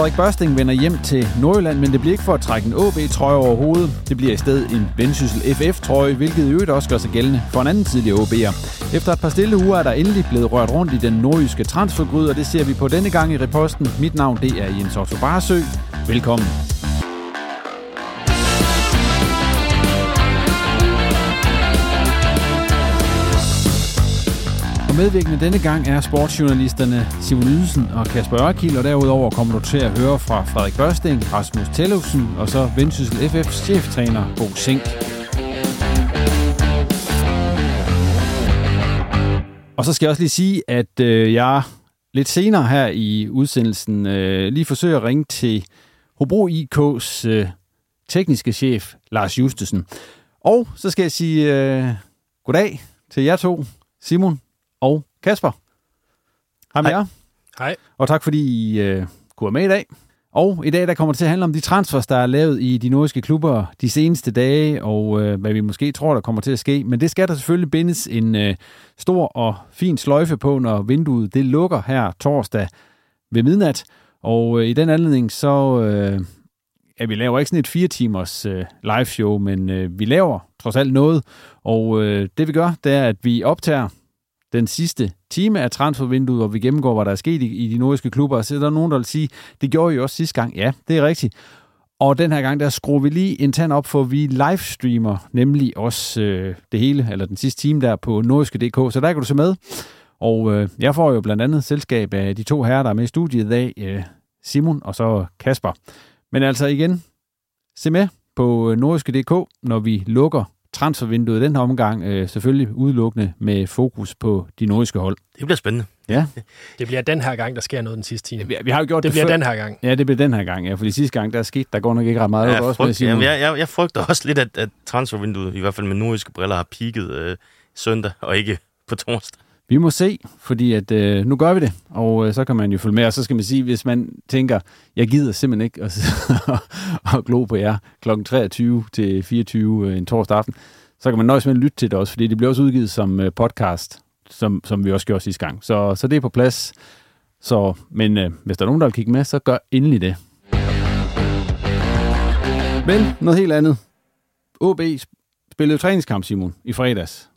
Frederik Børsting vender hjem til Nordjylland, men det bliver ikke for at trække en AB-trøje over hovedet. Det bliver i stedet en Vendsyssel FF-trøje, hvilket i øvrigt også gør sig gældende for en anden tidligere OB'er. Efter et par stille uger er der endelig blevet rørt rundt i den nordjyske transfergryde, og det ser vi på denne gang i reposten. Mit navn det er Jens Otto Barsø. Velkommen. Medvirkende denne gang er sportsjournalisterne Simon Ydelsen og Kasper Ørkild, og derudover kommer du til at høre fra Frederik Børsting, Rasmus Tellefsen og så Vendsyssel FF's cheftræner Bo Sink. Og så skal jeg også lige sige, at øh, jeg lidt senere her i udsendelsen øh, lige forsøger at ringe til Hobro IK's øh, tekniske chef, Lars Justesen. Og så skal jeg sige øh, goddag til jer to, Simon Kasper. Hej med Hej. jer. Hej. Og tak fordi I øh, kunne være med i dag. Og i dag der kommer det til at handle om de transfers, der er lavet i de nordiske klubber de seneste dage, og øh, hvad vi måske tror, der kommer til at ske. Men det skal der selvfølgelig bindes en øh, stor og fin sløjfe på, når vinduet det lukker her torsdag ved midnat. Og øh, i den anledning så... Øh, Ja, vi laver ikke sådan et fire timers øh, live show, men øh, vi laver trods alt noget. Og øh, det vi gør, det er, at vi optager den sidste time af transfervinduet, hvor vi gennemgår, hvad der er sket i, i de nordiske klubber. Og så er der nogen, der vil sige, det gjorde I jo også sidste gang. Ja, det er rigtigt. Og den her gang, der skruer vi lige en tand op, for vi livestreamer nemlig også øh, det hele, eller den sidste time der på nordiske.dk, så der kan du se med. Og øh, jeg får jo blandt andet selskab af de to herrer, der er med i studiet i dag, øh, Simon og så Kasper. Men altså igen, se med på øh, nordiske.dk, når vi lukker transfervinduet den her omgang, øh, selvfølgelig udelukkende med fokus på de nordiske hold. Det bliver spændende. Ja, Det bliver den her gang, der sker noget den sidste time. vi, vi har jo gjort Det det, bliver før. den her gang. Ja, det bliver den her gang, ja, fordi sidste gang, der er sket, der går nok ikke ret meget. Ja, jeg, også med frygt, Simon. jamen, jeg, jeg, jeg frygter også lidt, at, at transfervinduet, i hvert fald med nordiske briller, har peaked øh, søndag, og ikke på torsdag. Vi må se, fordi at, øh, nu gør vi det, og øh, så kan man jo følge med. Og så skal man sige, hvis man tænker, jeg gider simpelthen ikke at, at glo på jer kl. 23 til 24 øh, en torsdag aften, så kan man nøjes med at lytte til det også, fordi det bliver også udgivet som øh, podcast, som, som vi også gjorde sidste gang. Så, så det er på plads. Så, men øh, hvis der er nogen, der vil kigge med, så gør endelig det. Men noget helt andet. OB spillede træningskamp, Simon, i fredags.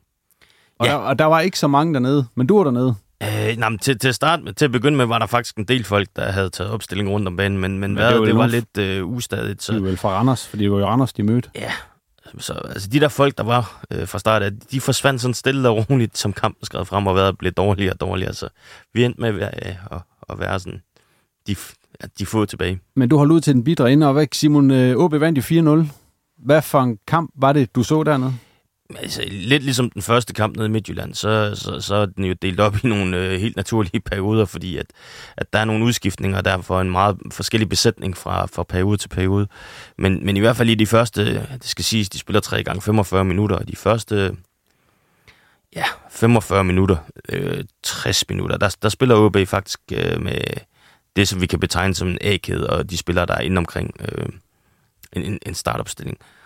Og, Ja. der, og der var ikke så mange dernede, men du var dernede. Øh, nej, men til, til, at med, til at begynde med, var der faktisk en del folk, der havde taget opstilling rundt om banen, men, men, det men var vejret, jo det var lidt øh, ustadigt. Så. De var vel fra Randers, fordi det var jo Randers, de mødte. ja, så altså, de der folk, der var øh, fra start af, de forsvandt sådan stille og roligt, som kampen skred frem, og vejret blev dårligere og dårligere. Så vi endte med at, være- øh, at, at være sådan, de, ja, de få tilbage. Men du holdt ud til den bidre ende, og hvad, Simon, øh, OB vandt jo 4-0. Hvad for en kamp var det, du så dernede? Altså, lidt ligesom den første kamp nede i Midtjylland, så, så, så er den jo delt op i nogle øh, helt naturlige perioder, fordi at, at der er nogle udskiftninger, og derfor en meget forskellig besætning fra, fra periode til periode. Men, men i hvert fald i de første, det skal siges, de spiller 3 gange 45 minutter, og de første ja, 45 minutter, øh, 60 minutter, der, der spiller OB faktisk øh, med det, som vi kan betegne som en A-kæde, og de spiller der inde omkring øh, en, en startopstilling. stilling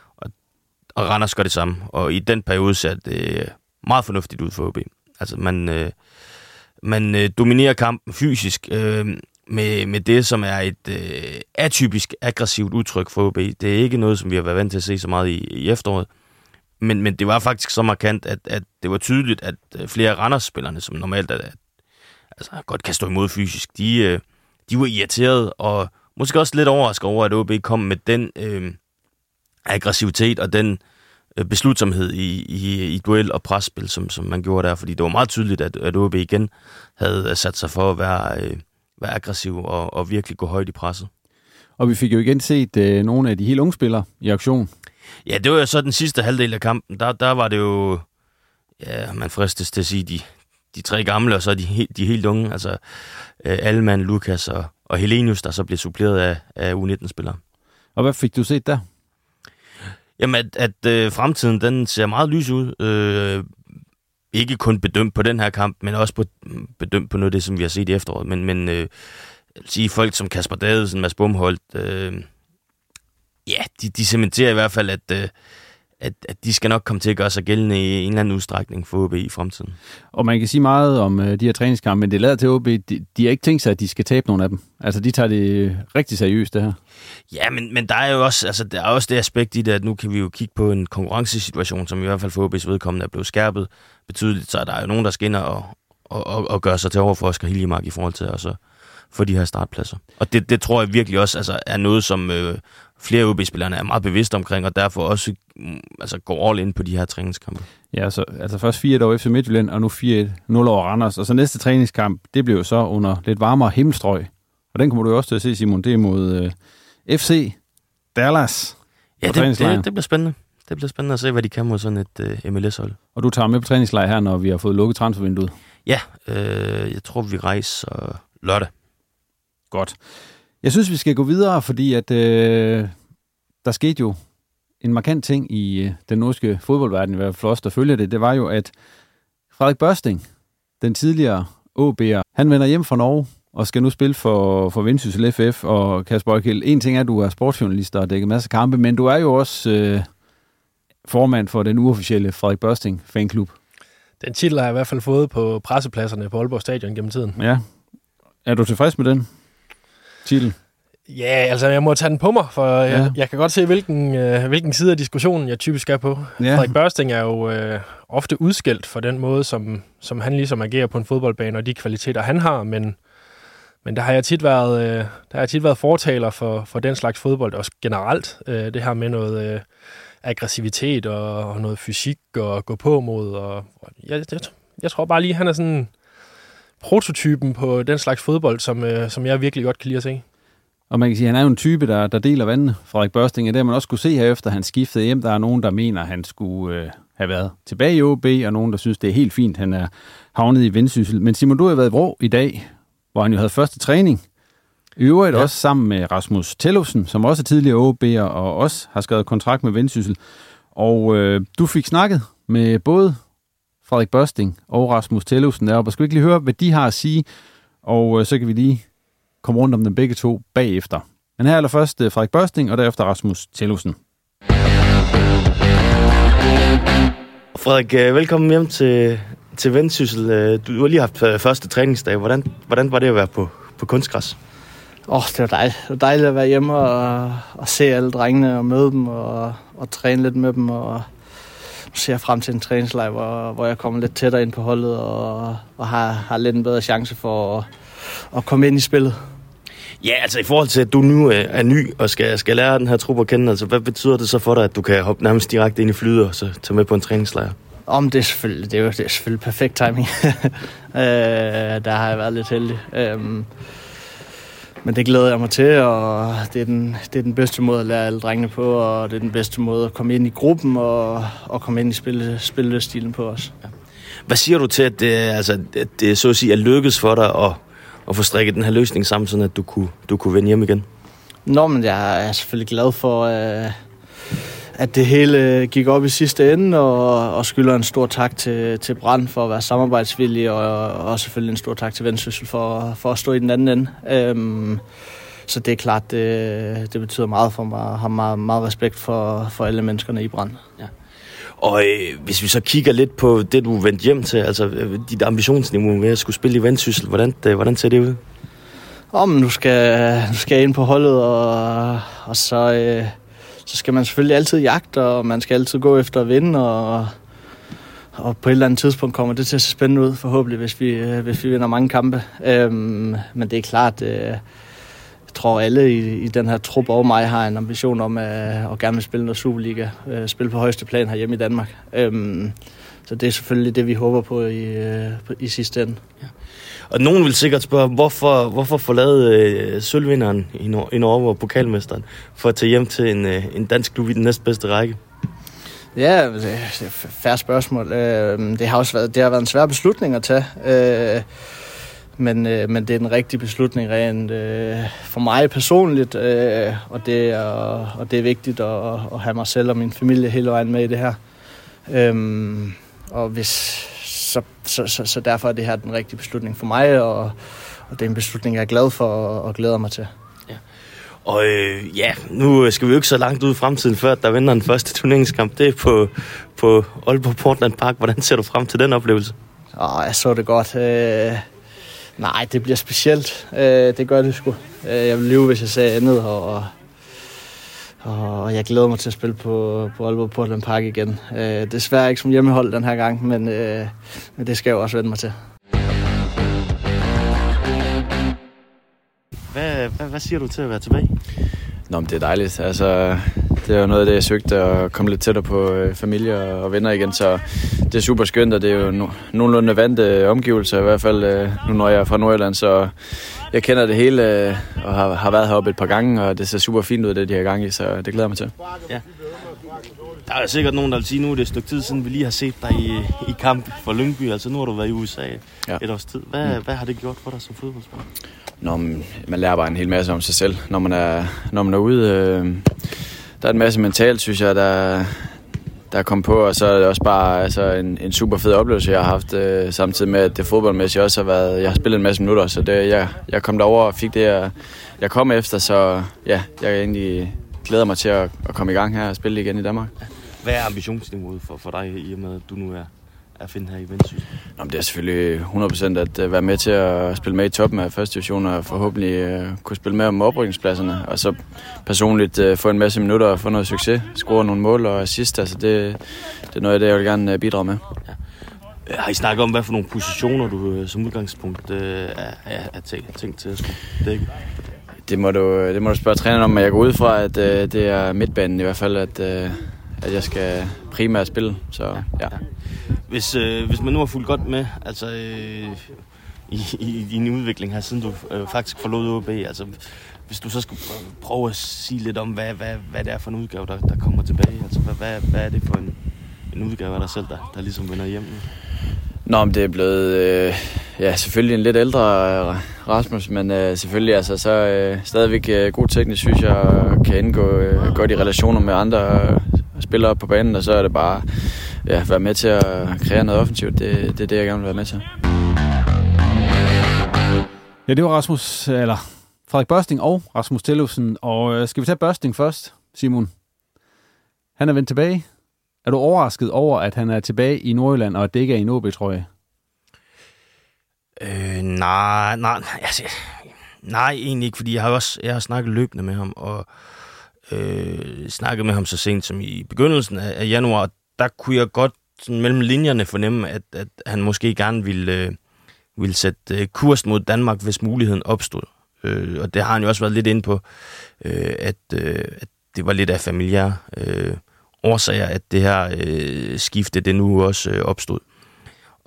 og Randers gør det samme, og i den periode ser det øh, meget fornuftigt ud for OB. Altså man, øh, man øh, dominerer kampen fysisk øh, med, med det, som er et øh, atypisk aggressivt udtryk for OB. Det er ikke noget, som vi har været vant til at se så meget i, i efteråret. Men, men det var faktisk så markant, at, at det var tydeligt, at øh, flere af Randers-spillerne, som normalt er, altså, godt kan stå imod fysisk, de, øh, de var irriteret og måske også lidt overrasket over, at OB kom med den øh, aggressivitet og den øh, beslutsomhed i, i, i duel og presspil, som, som man gjorde der, fordi det var meget tydeligt, at, at OB igen havde sat sig for at være, øh, være aggressiv og, og virkelig gå højt i presset. Og vi fik jo igen set øh, nogle af de helt unge spillere i aktion. Ja, det var jo så den sidste halvdel af kampen. Der, der var det jo, ja, man fristes til at sige, de, de tre gamle, og så de, de helt unge, altså øh, Alman, Lukas og, og Helenius, der så blev suppleret af, af U19-spillere. Og hvad fik du set der? Jamen, at, at øh, fremtiden, den ser meget lys ud. Øh, ikke kun bedømt på den her kamp, men også på, bedømt på noget af det, som vi har set i efteråret. Men, men øh, sige, folk som Kasper Davidsen, Mads Bumholdt, øh, ja, de, de cementerer i hvert fald, at, øh, at, at de skal nok komme til at gøre sig gældende i en eller anden udstrækning for OB i fremtiden. Og man kan sige meget om uh, de her træningskampe, men det lader til OB, de, de har ikke tænkt sig, at de skal tabe nogen af dem. Altså, de tager det rigtig seriøst, det her. Ja, men, men der er jo også, altså, der er også det aspekt i det, at nu kan vi jo kigge på en konkurrencesituation, som i hvert fald for OB's vedkommende er blevet skærpet betydeligt, så der er jo nogen, der skal ind og, og, og, og gøre sig til over for Oscar Hiljemark i forhold til at så få de her startpladser. Og det, det tror jeg virkelig også altså, er noget, som øh, flere OB-spillerne er meget bevidste omkring, og derfor også mm, altså, går all in på de her træningskampe. Ja, så altså først 4 år efter Midtjylland, og nu 4-0 over Randers. Og så næste træningskamp, det blev jo så under lidt varmere himmelstrøg. Og den kommer du også til at se, Simon, det er mod øh, FC Dallas. Ja, det, det, det bliver spændende. Det bliver spændende at se, hvad de kan mod sådan et øh, MLS-hold. Og du tager med på træningslejr her, når vi har fået lukket transfervinduet? Ja, øh, jeg tror, vi rejser lørdag. Godt. Jeg synes, vi skal gå videre, fordi at øh, der skete jo en markant ting i øh, den norske fodboldverden, i hvert fald os, der følger det. Det var jo, at Frederik Børsting, den tidligere OB'er, han vender hjem fra Norge og skal nu spille for, for Vendsyssel FF. Og Kasper Øjkild, en ting er, at du er sportsjournalist og har dækket masser af kampe, men du er jo også øh, formand for den uofficielle Frederik Børsting fanklub. Den titel har jeg i hvert fald fået på pressepladserne på Aalborg Stadion gennem tiden. Ja. Er du tilfreds med den? Titel? Ja, altså jeg må tage den på mig, for ja. jeg, jeg kan godt se, hvilken, øh, hvilken side af diskussionen jeg typisk er på. Ja. Frederik Børsting er jo øh, ofte udskældt for den måde, som, som han ligesom agerer på en fodboldbane, og de kvaliteter, han har, men, men der har jeg tit været, øh, der har jeg tit været fortaler for, for den slags fodbold, også generelt. Øh, det her med noget øh, aggressivitet og, og noget fysik og gå på mod. Og, og jeg, jeg, jeg tror bare lige, han er sådan prototypen på den slags fodbold, som, øh, som jeg virkelig godt kan lide at se. Og man kan sige, at han er jo en type, der, der deler vandene, Frederik Børsting. Og det man også kunne se her efter, han skiftede hjem. Der er nogen, der mener, at han skulle øh, have været tilbage i OB, og nogen, der synes, det er helt fint, han er havnet i vendsyssel. Men Simon, du har været i Vrå i dag, hvor han jo havde første træning. I øvrigt ja. også sammen med Rasmus Tellufsen, som også er tidligere OB'er, og også har skrevet kontrakt med vendsyssel. Og øh, du fik snakket med både Frederik Børsting og Rasmus Tellufsen deroppe. Og skal vi ikke lige høre, hvad de har at sige, og øh, så kan vi lige komme rundt om dem begge to bagefter. Men her er først øh, Frederik Børsting, og derefter Rasmus Tellufsen. Frederik, øh, velkommen hjem til, til Vendsyssel. Du har lige haft første træningsdag. Hvordan, hvordan var det at være på, på kunstgræs? Åh, oh, det var dejligt. Det var dejligt at være hjemme og, og se alle drengene og møde dem og, og træne lidt med dem og ser jeg frem til en træningslejr, hvor, hvor jeg kommer lidt tættere ind på holdet og, og har, har lidt en bedre chance for at, at komme ind i spillet. Ja, altså i forhold til, at du nu er ny og skal, skal lære den her trup at kende, altså hvad betyder det så for dig, at du kan hoppe nærmest direkte ind i flyet og så tage med på en træningslejr? Om det er selvfølgelig, det er jo det er selvfølgelig perfekt timing. øh, der har jeg været lidt heldig. Øh, men det glæder jeg mig til, og det er, den, det er den bedste måde at lære alle drengene på, og det er den bedste måde at komme ind i gruppen og, og komme ind i spille, spillestilen på os. Ja. Hvad siger du til, at det, altså, at det så at sige er lykkedes for dig at, at få strikket den her løsning sammen, sådan at du kunne, du kunne vende hjem igen? Nå, men jeg er selvfølgelig glad for, øh, at det hele gik op i sidste ende, og, og skylder en stor tak til, til Brand for at være samarbejdsvillig, og, og selvfølgelig en stor tak til Vendsyssel for, for at stå i den anden ende. Øhm, så det er klart, det, det betyder meget for mig, og har meget, meget respekt for, for alle menneskerne i Brand. Ja. Og øh, hvis vi så kigger lidt på det, du vendte hjem til, altså øh, dit ambitionsniveau med at skulle spille i Vendsyssel, hvordan, det, hvordan ser det ud? Om nu skal, nu skal jeg ind på holdet, og, og så, øh, så skal man selvfølgelig altid jagte, og man skal altid gå efter at vinde, og, og på et eller andet tidspunkt kommer det til at se spændende ud, forhåbentlig, hvis vi, øh, hvis vi vinder mange kampe. Øhm, men det er klart, øh, jeg tror alle i, i den her trup og mig har en ambition om at, at gerne vil spille noget Superliga, øh, spille på højeste plan herhjemme i Danmark. Øhm, så det er selvfølgelig det, vi håber på i, øh, i sidste ende. Ja. Og nogen vil sikkert spørge, hvorfor, hvorfor forlade øh, sølvvinderen i, Nor- i Norge og pokalmesteren for at tage hjem til en, øh, en dansk klub i den næstbedste række? Ja, det er et færre spørgsmål. Øh, det har også været, det har været en svær beslutning at tage. Øh, men, øh, men det er den rigtige beslutning rent øh, for mig personligt, øh, og, det er, og det er vigtigt at, at have mig selv og min familie hele vejen med i det her. Øh, og hvis, så, så, så, så derfor er det her den rigtige beslutning for mig, og, og det er en beslutning, jeg er glad for og, og glæder mig til. Ja. Og øh, ja, nu skal vi jo ikke så langt ud i fremtiden, før der vender den første turneringskamp. Det er på, på Aalborg Portland Park. Hvordan ser du frem til den oplevelse? Åh, jeg så det godt. Øh, nej, det bliver specielt. Øh, det gør det sgu. Øh, jeg ville lyve, hvis jeg sagde andet, og, og jeg glæder mig til at spille på, på Aalborg Portland Park igen. Øh, desværre ikke som hjemmehold den her gang, men, øh, men det skal jeg jo også vende mig til. Hvad, hvad, hvad siger du til at være tilbage? Nå, men det er dejligt. Altså, det er jo noget af det, jeg søgte, at komme lidt tættere på øh, familie og venner igen, så det er super skønt, og det er jo no- nogenlunde vante omgivelser, i hvert fald øh, nu når jeg er fra Nordjylland, så jeg kender det hele øh, og har, har været heroppe et par gange, og det ser super fint ud, det de her gange, så det glæder mig til. Ja. Der er sikkert nogen, der vil sige, nu er det et stykke tid siden, vi lige har set dig i, i kamp for Lyngby. Altså nu har du været i USA ja. et års tid. Hvad, mm. hvad har det gjort for dig som fodboldspiller? Nå, man lærer bare en hel masse om sig selv, når man er, når man er ude. Øh, der er en masse mentalt, synes jeg, der, der kom på, og så er det også bare altså, en, en super fed oplevelse, jeg har haft, øh, samtidig med, at det fodboldmæssigt også har været, jeg har spillet en masse minutter, så det, jeg, jeg kom derover og fik det, jeg, jeg kom efter, så ja, jeg egentlig glæder mig til at, at komme i gang her og spille igen i Danmark. Hvad er ambitionsniveauet for, for dig, i og med at du nu er at finde her i Vendsyssel? Nå, det er selvfølgelig 100% at øh, være med til at spille med i toppen af første division og forhåbentlig uh, kunne spille med om oprykningspladserne. Og så personligt uh, få en masse minutter og få noget succes, score nogle mål og assist. Altså det, det er noget af det, jeg vil gerne bidrage med. Ja. Har I snakket om, hvad for nogle positioner du som udgangspunkt uh, er, er tænkt til at skulle dække? Det må du, det må du spørge træneren om, men jeg går ud fra, at uh, det er midtbanen i hvert fald, at, uh, at jeg skal primært spille. Så, ja. ja. Hvis, øh, hvis man nu har fulgt godt med altså, øh, i, i, din udvikling her, siden du øh, faktisk forlod OB, altså hvis du så skulle prøve at sige lidt om, hvad, hvad, hvad det er for en udgave, der, der kommer tilbage, altså hvad, hvad, hvad er det for en, en udgave af dig selv, der, der ligesom vender hjem nu? Nå, men det er blevet, øh, ja, selvfølgelig en lidt ældre Rasmus, men øh, selvfølgelig altså, så øh, stadigvæk øh, god teknisk, synes jeg, kan indgå øh, godt i relationer med andre øh, spillere på banen, og så er det bare ja, være med til at kreere noget offensivt. Det, det er det, jeg gerne vil være med til. Ja, det var Rasmus, eller Frederik Børsting og Rasmus Tellufsen. Og øh, skal vi tage Børsting først, Simon? Han er vendt tilbage. Er du overrasket over, at han er tilbage i Nordjylland, og at det ikke er i Nåbe, tror jeg? Øh, nej, nej, altså, nej, egentlig ikke, fordi jeg har også jeg har snakket løbende med ham, og øh, øh, snakkede med ham så sent som i begyndelsen af, af januar, der kunne jeg godt sådan mellem linjerne fornemme, at, at han måske gerne ville, øh, ville sætte øh, kurs mod Danmark, hvis muligheden opstod. Øh, og det har han jo også været lidt ind på, øh, at, øh, at det var lidt af familiære øh, årsager, at det her øh, skifte, det nu også øh, opstod.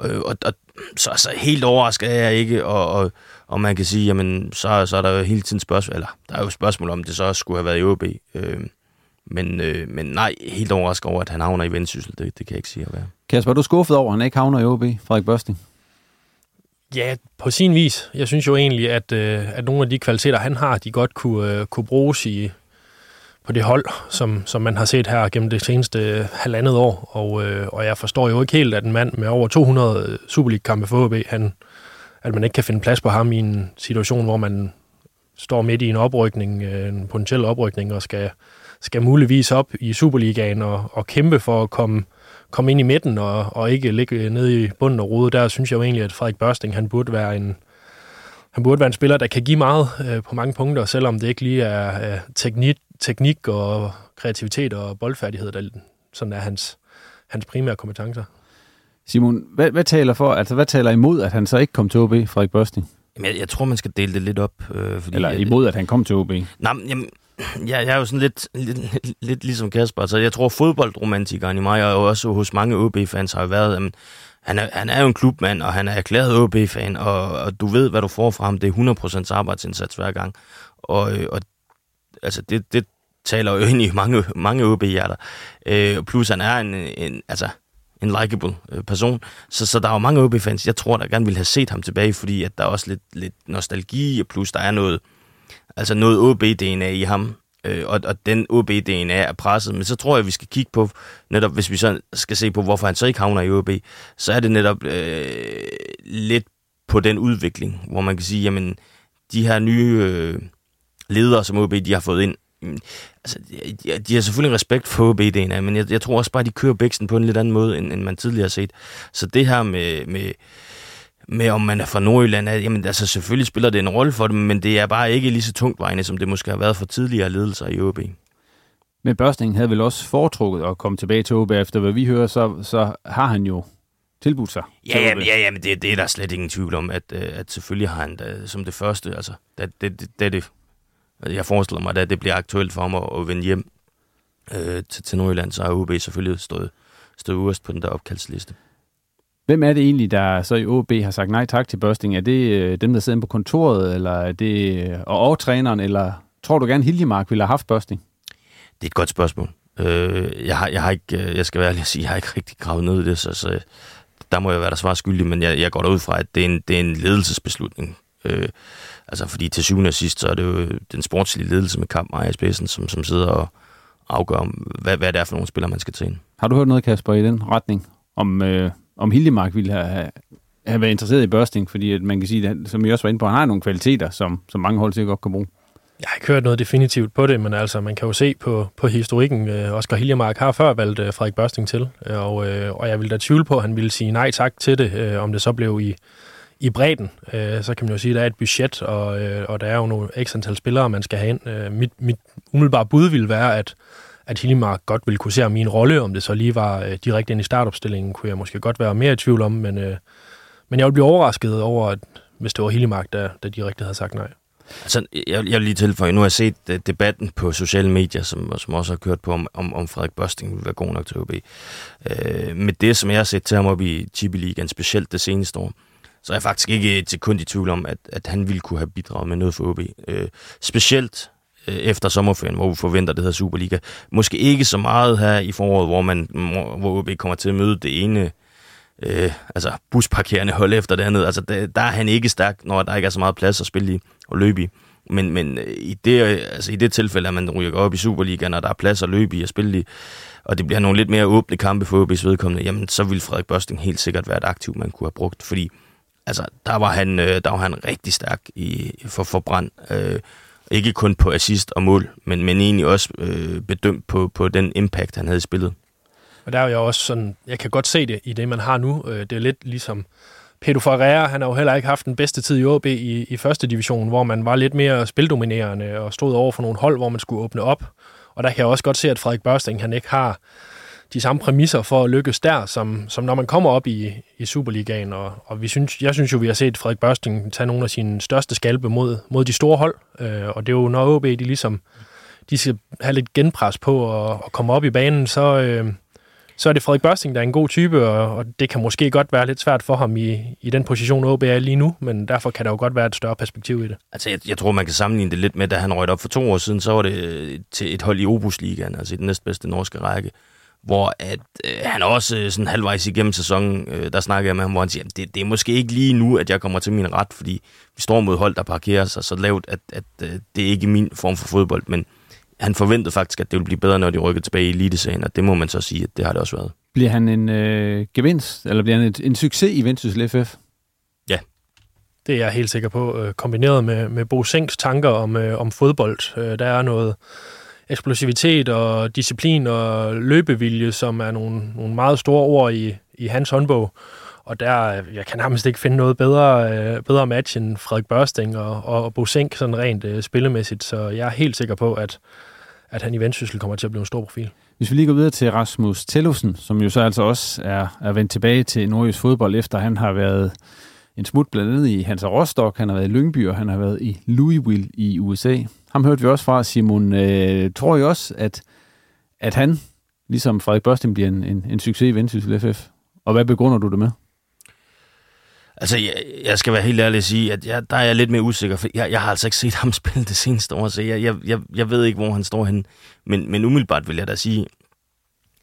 Øh, og, og så altså, helt overrasket er jeg ikke, og, og, og man kan sige, jamen, så, så er der jo hele tiden spørgsmål, eller der er jo spørgsmål om, det så skulle have været i OB. Øh, men, øh, men nej, helt overrasket over, at han havner i vendsyssel, det, det kan jeg ikke sige at være. Kasper, er du skuffet over, at han ikke havner i OB, Frederik Børsting? Ja, på sin vis. Jeg synes jo egentlig, at, øh, at nogle af de kvaliteter, han har, de godt kunne, øh, kunne bruges i, på det hold, som, som man har set her gennem det seneste øh, halvandet år. Og, øh, og jeg forstår jo ikke helt, at en mand med over 200 øh, Superliga-kampe for HB, han, at man ikke kan finde plads på ham i en situation, hvor man står midt i en oprykning, øh, en potentiel oprykning, og skal, skal muligvis op i Superligaen og, og kæmpe for at komme, komme ind i midten og, og ikke ligge nede i bunden og rode. Der synes jeg jo egentlig, at Frederik Børsting, han burde være en, han burde være en spiller, der kan give meget øh, på mange punkter, selvom det ikke lige er øh, teknik, teknik og kreativitet og boldfærdighed, der sådan er hans, hans primære kompetencer. Simon, hvad, hvad taler for, altså hvad taler imod, at han så ikke kom til OB, Frederik Børsting? Jamen, jeg, jeg tror, man skal dele det lidt op. Øh, fordi, Eller imod, at han kom til OB? Nej, jamen, ja, jeg er jo sådan lidt, lidt, lidt, lidt ligesom Kasper. Så jeg tror, fodboldromantikeren i mig, og også hos mange OB-fans, har jo været, jamen, han er, han er jo en klubmand, og han er erklæret OB-fan, og, og du ved, hvad du får fra ham. Det er 100% arbejdsindsats hver gang. Og, og altså, det, det taler jo ind i mange, mange OB-hjerter. Øh, plus han er en, en altså, en likable øh, person. Så, så der er jo mange OB-fans, jeg tror, der gerne ville have set ham tilbage, fordi at der er også lidt, lidt nostalgi, og plus der er noget, altså noget OB-DNA i ham, øh, og, og den OB-DNA er presset. Men så tror jeg, vi skal kigge på, netop hvis vi så skal se på, hvorfor han så ikke havner i OB, så er det netop øh, lidt på den udvikling, hvor man kan sige, jamen, de her nye øh, ledere, som OB de har fået ind, mm, altså, de, de har selvfølgelig respekt for OB-DNA, men jeg, jeg tror også bare, de kører bæksten på en lidt anden måde, end, end man tidligere har set. Så det her med, med med om man er fra Nordjylland, at, jamen altså selvfølgelig spiller det en rolle for dem, men det er bare ikke lige så tungtvejende, som det måske har været for tidligere ledelser i OB. Men Børsting havde vel også foretrukket at komme tilbage til OB, efter hvad vi hører, så, så har han jo tilbudt sig. Ja, jamen, ja, jamen det, det er der slet ingen tvivl om, at, øh, at selvfølgelig har han da, som det første, altså, det, det, det, det, det jeg forestiller mig, at det bliver aktuelt for ham at, vende hjem øh, til, til Nordjylland, så har OB selvfølgelig stået, stået øverst på den der opkaldsliste. Hvem er det egentlig, der så i OB har sagt nej tak til Børsting? Er det øh, dem, der sidder på kontoret, eller er det øh, og, og træneren, eller tror du gerne, Hiljemark ville have haft Børsting? Det er et godt spørgsmål. Øh, jeg, har, jeg, har ikke, øh, jeg skal være ærlig at sige, jeg har ikke rigtig gravet ned i det, så, så der må jeg være der svar skyldig, men jeg, jeg går derud fra, at det er en, det er en ledelsesbeslutning. Øh, altså, fordi til syvende og sidst, så er det jo den sportslige ledelse med Kamp Maja Spidsen, som, som sidder og afgør, hvad, hvad det er for nogle spillere, man skal til. Har du hørt noget, Kasper, i den retning? Om, øh, om Hildemark ville have, have været interesseret i børsting, fordi at man kan sige, at, som jeg også var inde på, han har nogle kvaliteter, som, som mange hold sikkert godt kan bruge. Jeg har ikke hørt noget definitivt på det, men altså, man kan jo se på, på historikken. Øh, Oscar Hiljemark har før valgt øh, Frederik Børsting til, og, øh, og jeg vil da tvivle på, at han ville sige nej tak til det, øh, om det så blev i, i bredden. Øh, så kan man jo sige, at der er et budget, og, øh, og der er jo nogle ekstra antal spillere, man skal have ind. Øh, mit, mit umiddelbare bud vil være, at at Hillimark godt ville kunne se min rolle, om det så lige var øh, direkte ind i startopstillingen, kunne jeg måske godt være mere i tvivl om, men, øh, men jeg ville blive overrasket over, at, hvis det var Hillimark, der, der direkte havde sagt nej. Altså, jeg, jeg vil lige tilføje, nu har jeg set uh, debatten på sociale medier, som, som også har kørt på, om, om, om Frederik Børsting vil være god nok til OB. Uh, øh, med det, som jeg har set til ham op i Tibi Ligaen, specielt det seneste år, så er jeg faktisk ikke til kun i tvivl om, at, at han ville kunne have bidraget med noget for OB. Øh, specielt Øh, efter sommerferien, hvor vi forventer, det hedder Superliga. Måske ikke så meget her i foråret, hvor man hvor OB kommer til at møde det ene øh, altså busparkerende hold efter det andet. Altså, der, der er han ikke stærk, når der ikke er så meget plads at spille i og løbe i. Men, men øh, i, det, altså, i det tilfælde, at man ryger op i Superligaen, og der er plads at løbe i og spille i, og det bliver nogle lidt mere åbne kampe for OB's vedkommende, jamen så vil Frederik Børsting helt sikkert være et aktiv, man kunne have brugt, fordi altså, der, var han, øh, der var han rigtig stærk i, for, for brand. Øh, ikke kun på assist og mål, men, men egentlig også øh, bedømt på, på den impact, han havde i spillet. Og der er jo også sådan, jeg kan godt se det i det, man har nu. Øh, det er lidt ligesom Pedro Ferreira, han har jo heller ikke haft den bedste tid i OB i, i første division, hvor man var lidt mere spildominerende og stod over for nogle hold, hvor man skulle åbne op. Og der kan jeg også godt se, at Frederik Børsting, han ikke har de samme præmisser for at lykkes der, som, som når man kommer op i, i Superligaen. Og, og vi synes, jeg synes jo, vi har set Frederik Børsting tage nogle af sine største skalpe mod, mod de store hold. Øh, og det er jo, når OB de ligesom de skal have lidt genpres på og, og komme op i banen, så, øh, så er det Frederik Børsting, der er en god type, og, og det kan måske godt være lidt svært for ham i, i den position, OB er lige nu, men derfor kan der jo godt være et større perspektiv i det. Altså, jeg, jeg tror, man kan sammenligne det lidt med, da han røgte op for to år siden, så var det til et hold i Obusligaen, altså i den næstbedste norske række, hvor at, øh, han også øh, sådan halvvejs igennem sæsonen, øh, der snakkede jeg med ham, hvor han siger, det, det er måske ikke lige nu, at jeg kommer til min ret, fordi vi står mod hold, der parkerer sig så lavt, at, at øh, det er ikke min form for fodbold, men han forventede faktisk, at det ville blive bedre, når de rykker tilbage i elitesagen, og det må man så sige, at det har det også været. Bliver han en øh, gevinst, eller bliver han et, en succes i Vendsyssel FF? Ja. Det er jeg helt sikker på. Øh, kombineret med, med Bo Senks tanker om, øh, om fodbold. Øh, der er noget eksplosivitet og disciplin og løbevilje, som er nogle, nogle meget store ord i, i hans håndbog. Og der, jeg kan nærmest ikke finde noget bedre, øh, bedre match end Frederik Børsting og, og Bo Sink sådan rent øh, spillemæssigt. Så jeg er helt sikker på, at, at han i Vendsyssel kommer til at blive en stor profil. Hvis vi lige går videre til Rasmus Tellusen, som jo så altså også er, er vendt tilbage til Nordjys fodbold, efter han har været en smut blandt andet i Hansa Rostock, han har været i Lyngby, og han har været i Louisville i USA. Ham hørte vi også fra, Simon. Øh, tror I også, at, at han, ligesom Frederik Børsting, bliver en, en, en succes i Vendsyssel FF? Og hvad begrunder du det med? Altså, jeg, jeg skal være helt ærlig og sige, at jeg, der er jeg lidt mere usikker, for jeg, jeg har altså ikke set ham spille det seneste år, så jeg, jeg, jeg, jeg ved ikke, hvor han står henne. Men, men umiddelbart vil jeg da sige,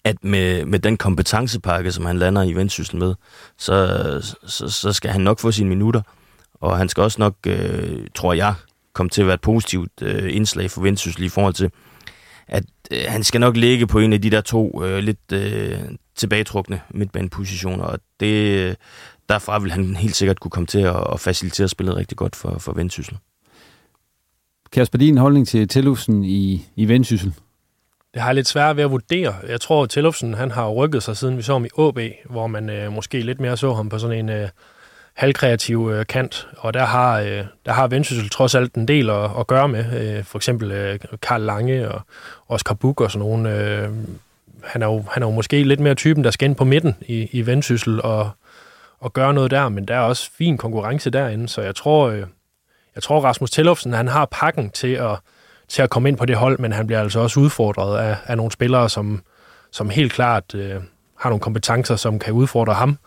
at med, med den kompetencepakke, som han lander i Vendsyssel med, så, så, så skal han nok få sine minutter. Og han skal også nok, øh, tror jeg, komme til at være et positivt øh, indslag for Vendsyssel i forhold til, at øh, han skal nok ligge på en af de der to øh, lidt øh, tilbagetrukne midtbanepositioner, og det, derfra vil han helt sikkert kunne komme til at, at facilitere spillet rigtig godt for, for Vendsyssel. Kasper, din holdning til Tellufsen i, i Vendsyssel? Det har jeg lidt svært ved at vurdere. Jeg tror, at Tellufsen han har rykket sig, siden vi så ham i AB, hvor man øh, måske lidt mere så ham på sådan en øh, halvkreativ øh, kant. Og der har, øh, der har Vendsyssel trods alt en del at, at gøre med. Øh, for eksempel øh, Karl Lange og Oscar Buk og sådan nogle. Øh, han, er jo, han er jo måske lidt mere typen, der skal ind på midten i, i Vendsyssel og, og gøre noget der, men der er også fin konkurrence derinde, så jeg tror, øh, jeg tror Rasmus Tellufsen, han har pakken til at, til at komme ind på det hold, men han bliver altså også udfordret af, af nogle spillere, som, som helt klart øh, har nogle kompetencer, som kan udfordre ham.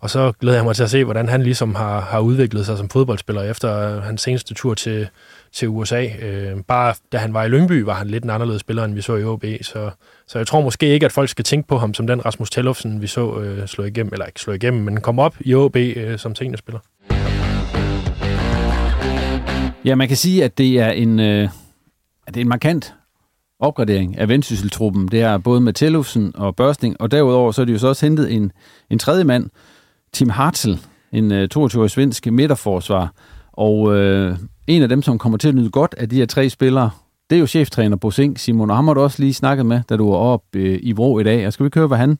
Og så glæder jeg mig til at se, hvordan han ligesom har, har udviklet sig som fodboldspiller efter øh, hans seneste tur til, til USA. Øh, bare da han var i Lyngby, var han lidt en anderledes spiller, end vi så i OB. Så, så jeg tror måske ikke, at folk skal tænke på ham som den Rasmus Tellufsen, vi så øh, slå igennem, eller ikke slå igennem, men kom op i OB øh, som seniorspiller. Ja, man kan sige, at det er en, øh, at det er en markant opgradering af vendsysseltruppen. Det er både med Tellufsen og Børsting, og derudover så er det jo så også hentet en, en tredje mand, Tim Hartl, en øh, 22-årig svensk midterforsvar. Og øh, en af dem, som kommer til at nyde godt af de her tre spillere, det er jo cheftræner Bosing, Simon, og ham har du også lige snakket med, da du var oppe øh, i Vrå i dag. Og skal vi køre, hvad han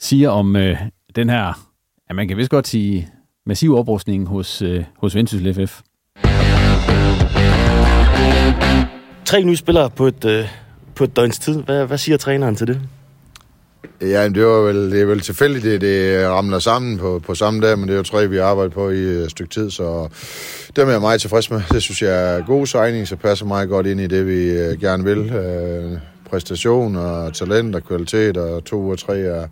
siger om øh, den her, ja, man kan vist godt sige, massiv oprustning hos, øh, hos Vendsyssel FF. Tre nye spillere på et, øh, på et døgns tid. Hvad, hvad siger træneren til det? Ja, det, var vel, det er vel tilfældigt, det, det ramler sammen på, på samme dag, men det er jo tre, vi har arbejdet på i øh, et stykke tid, så dem er jeg meget tilfreds med. Det synes jeg er god signing, så passer meget godt ind i det, vi øh, gerne vil. Øh, præstation og talent og kvalitet, og to og tre er,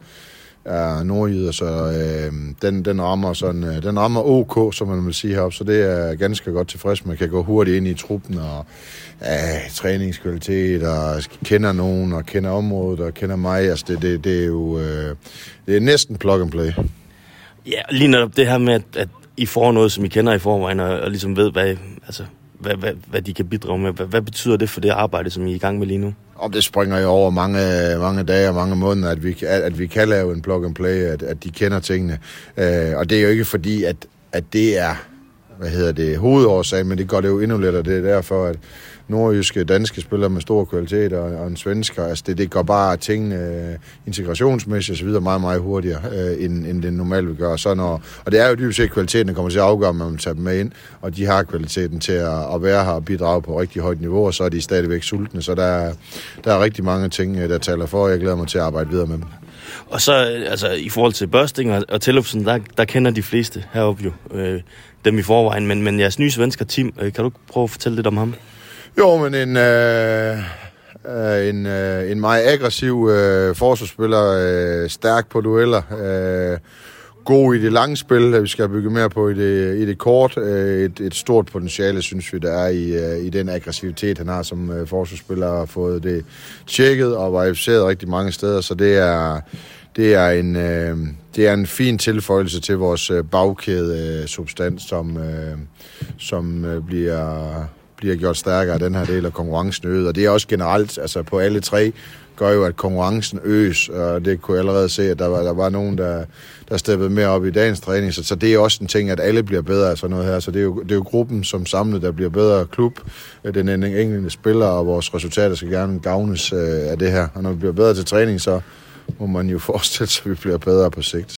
er nordjyder, så øh, den, den, rammer sådan, øh, den rammer OK, som man vil sige heroppe, så det er ganske godt tilfreds Man kan gå hurtigt ind i truppen og øh, træningskvalitet og kender nogen og kender området og kender mig. Altså det, det, det er jo øh, det er næsten plug and play. Ja, lige netop det her med, at, at I får noget, som I kender i forvejen, og, og ligesom ved, hvad, altså, hvad, hvad, hvad de kan bidrage med. Hvad, hvad betyder det for det arbejde, som I er i gang med lige nu? Om det springer jo over mange, mange dage og mange måneder, at vi, at, at vi kan lave en plug and play, at, at de kender tingene. Øh, og det er jo ikke fordi, at, at det er hvad hedder det, hovedårsagen, men det gør det jo endnu lettere. Det er derfor, at nordjyske, danske spillere med stor kvalitet og, og en svensker. Altså det, det går bare ting øh, integrationsmæssigt videre meget, meget hurtigere, øh, end, end det normalt vil gøre. Så når, og det er jo dybest set kvaliteten, der kommer til at afgøre, om man vil tage dem med ind, og de har kvaliteten til at, at være her og bidrage på rigtig højt niveau, og så er de stadigvæk sultne. Så der, der er rigtig mange ting, øh, der taler for, og jeg glæder mig til at arbejde videre med dem. Og så øh, altså, i forhold til Børsting og, og Tillupsen, der, der kender de fleste heroppe jo øh, dem i forvejen. Men, men jeres nye svensker, Tim, øh, kan du prøve at fortælle lidt om ham? Jo, men en, øh, øh, en, øh, en meget aggressiv øh, forsvarsspiller, øh, stærk på dueller, øh, god i det lange spil, vi skal bygge mere på i det, i det kort. Øh, et, et stort potentiale, synes vi, der er i, øh, i den aggressivitet, han har som øh, forsvarsspiller, og fået det tjekket og verificeret rigtig mange steder, så det er, det er en, øh, det er en fin tilføjelse til vores øh, bagkæde øh, substans, som, øh, som øh, bliver, bliver gjort stærkere af den her del af konkurrencen øget. Og det er også generelt, altså på alle tre, gør jo, at konkurrencen øges, og det kunne jeg allerede se, at der var, der var nogen, der, der steppede mere op i dagens træning, så, så det er også en ting, at alle bliver bedre af sådan noget her, så det er jo, det er jo gruppen som samlet, der bliver bedre. Klub, øh, den enkelte spiller, og vores resultater skal gerne gavnes øh, af det her, og når vi bliver bedre til træning, så må man jo forestille sig, at vi bliver bedre på sigt.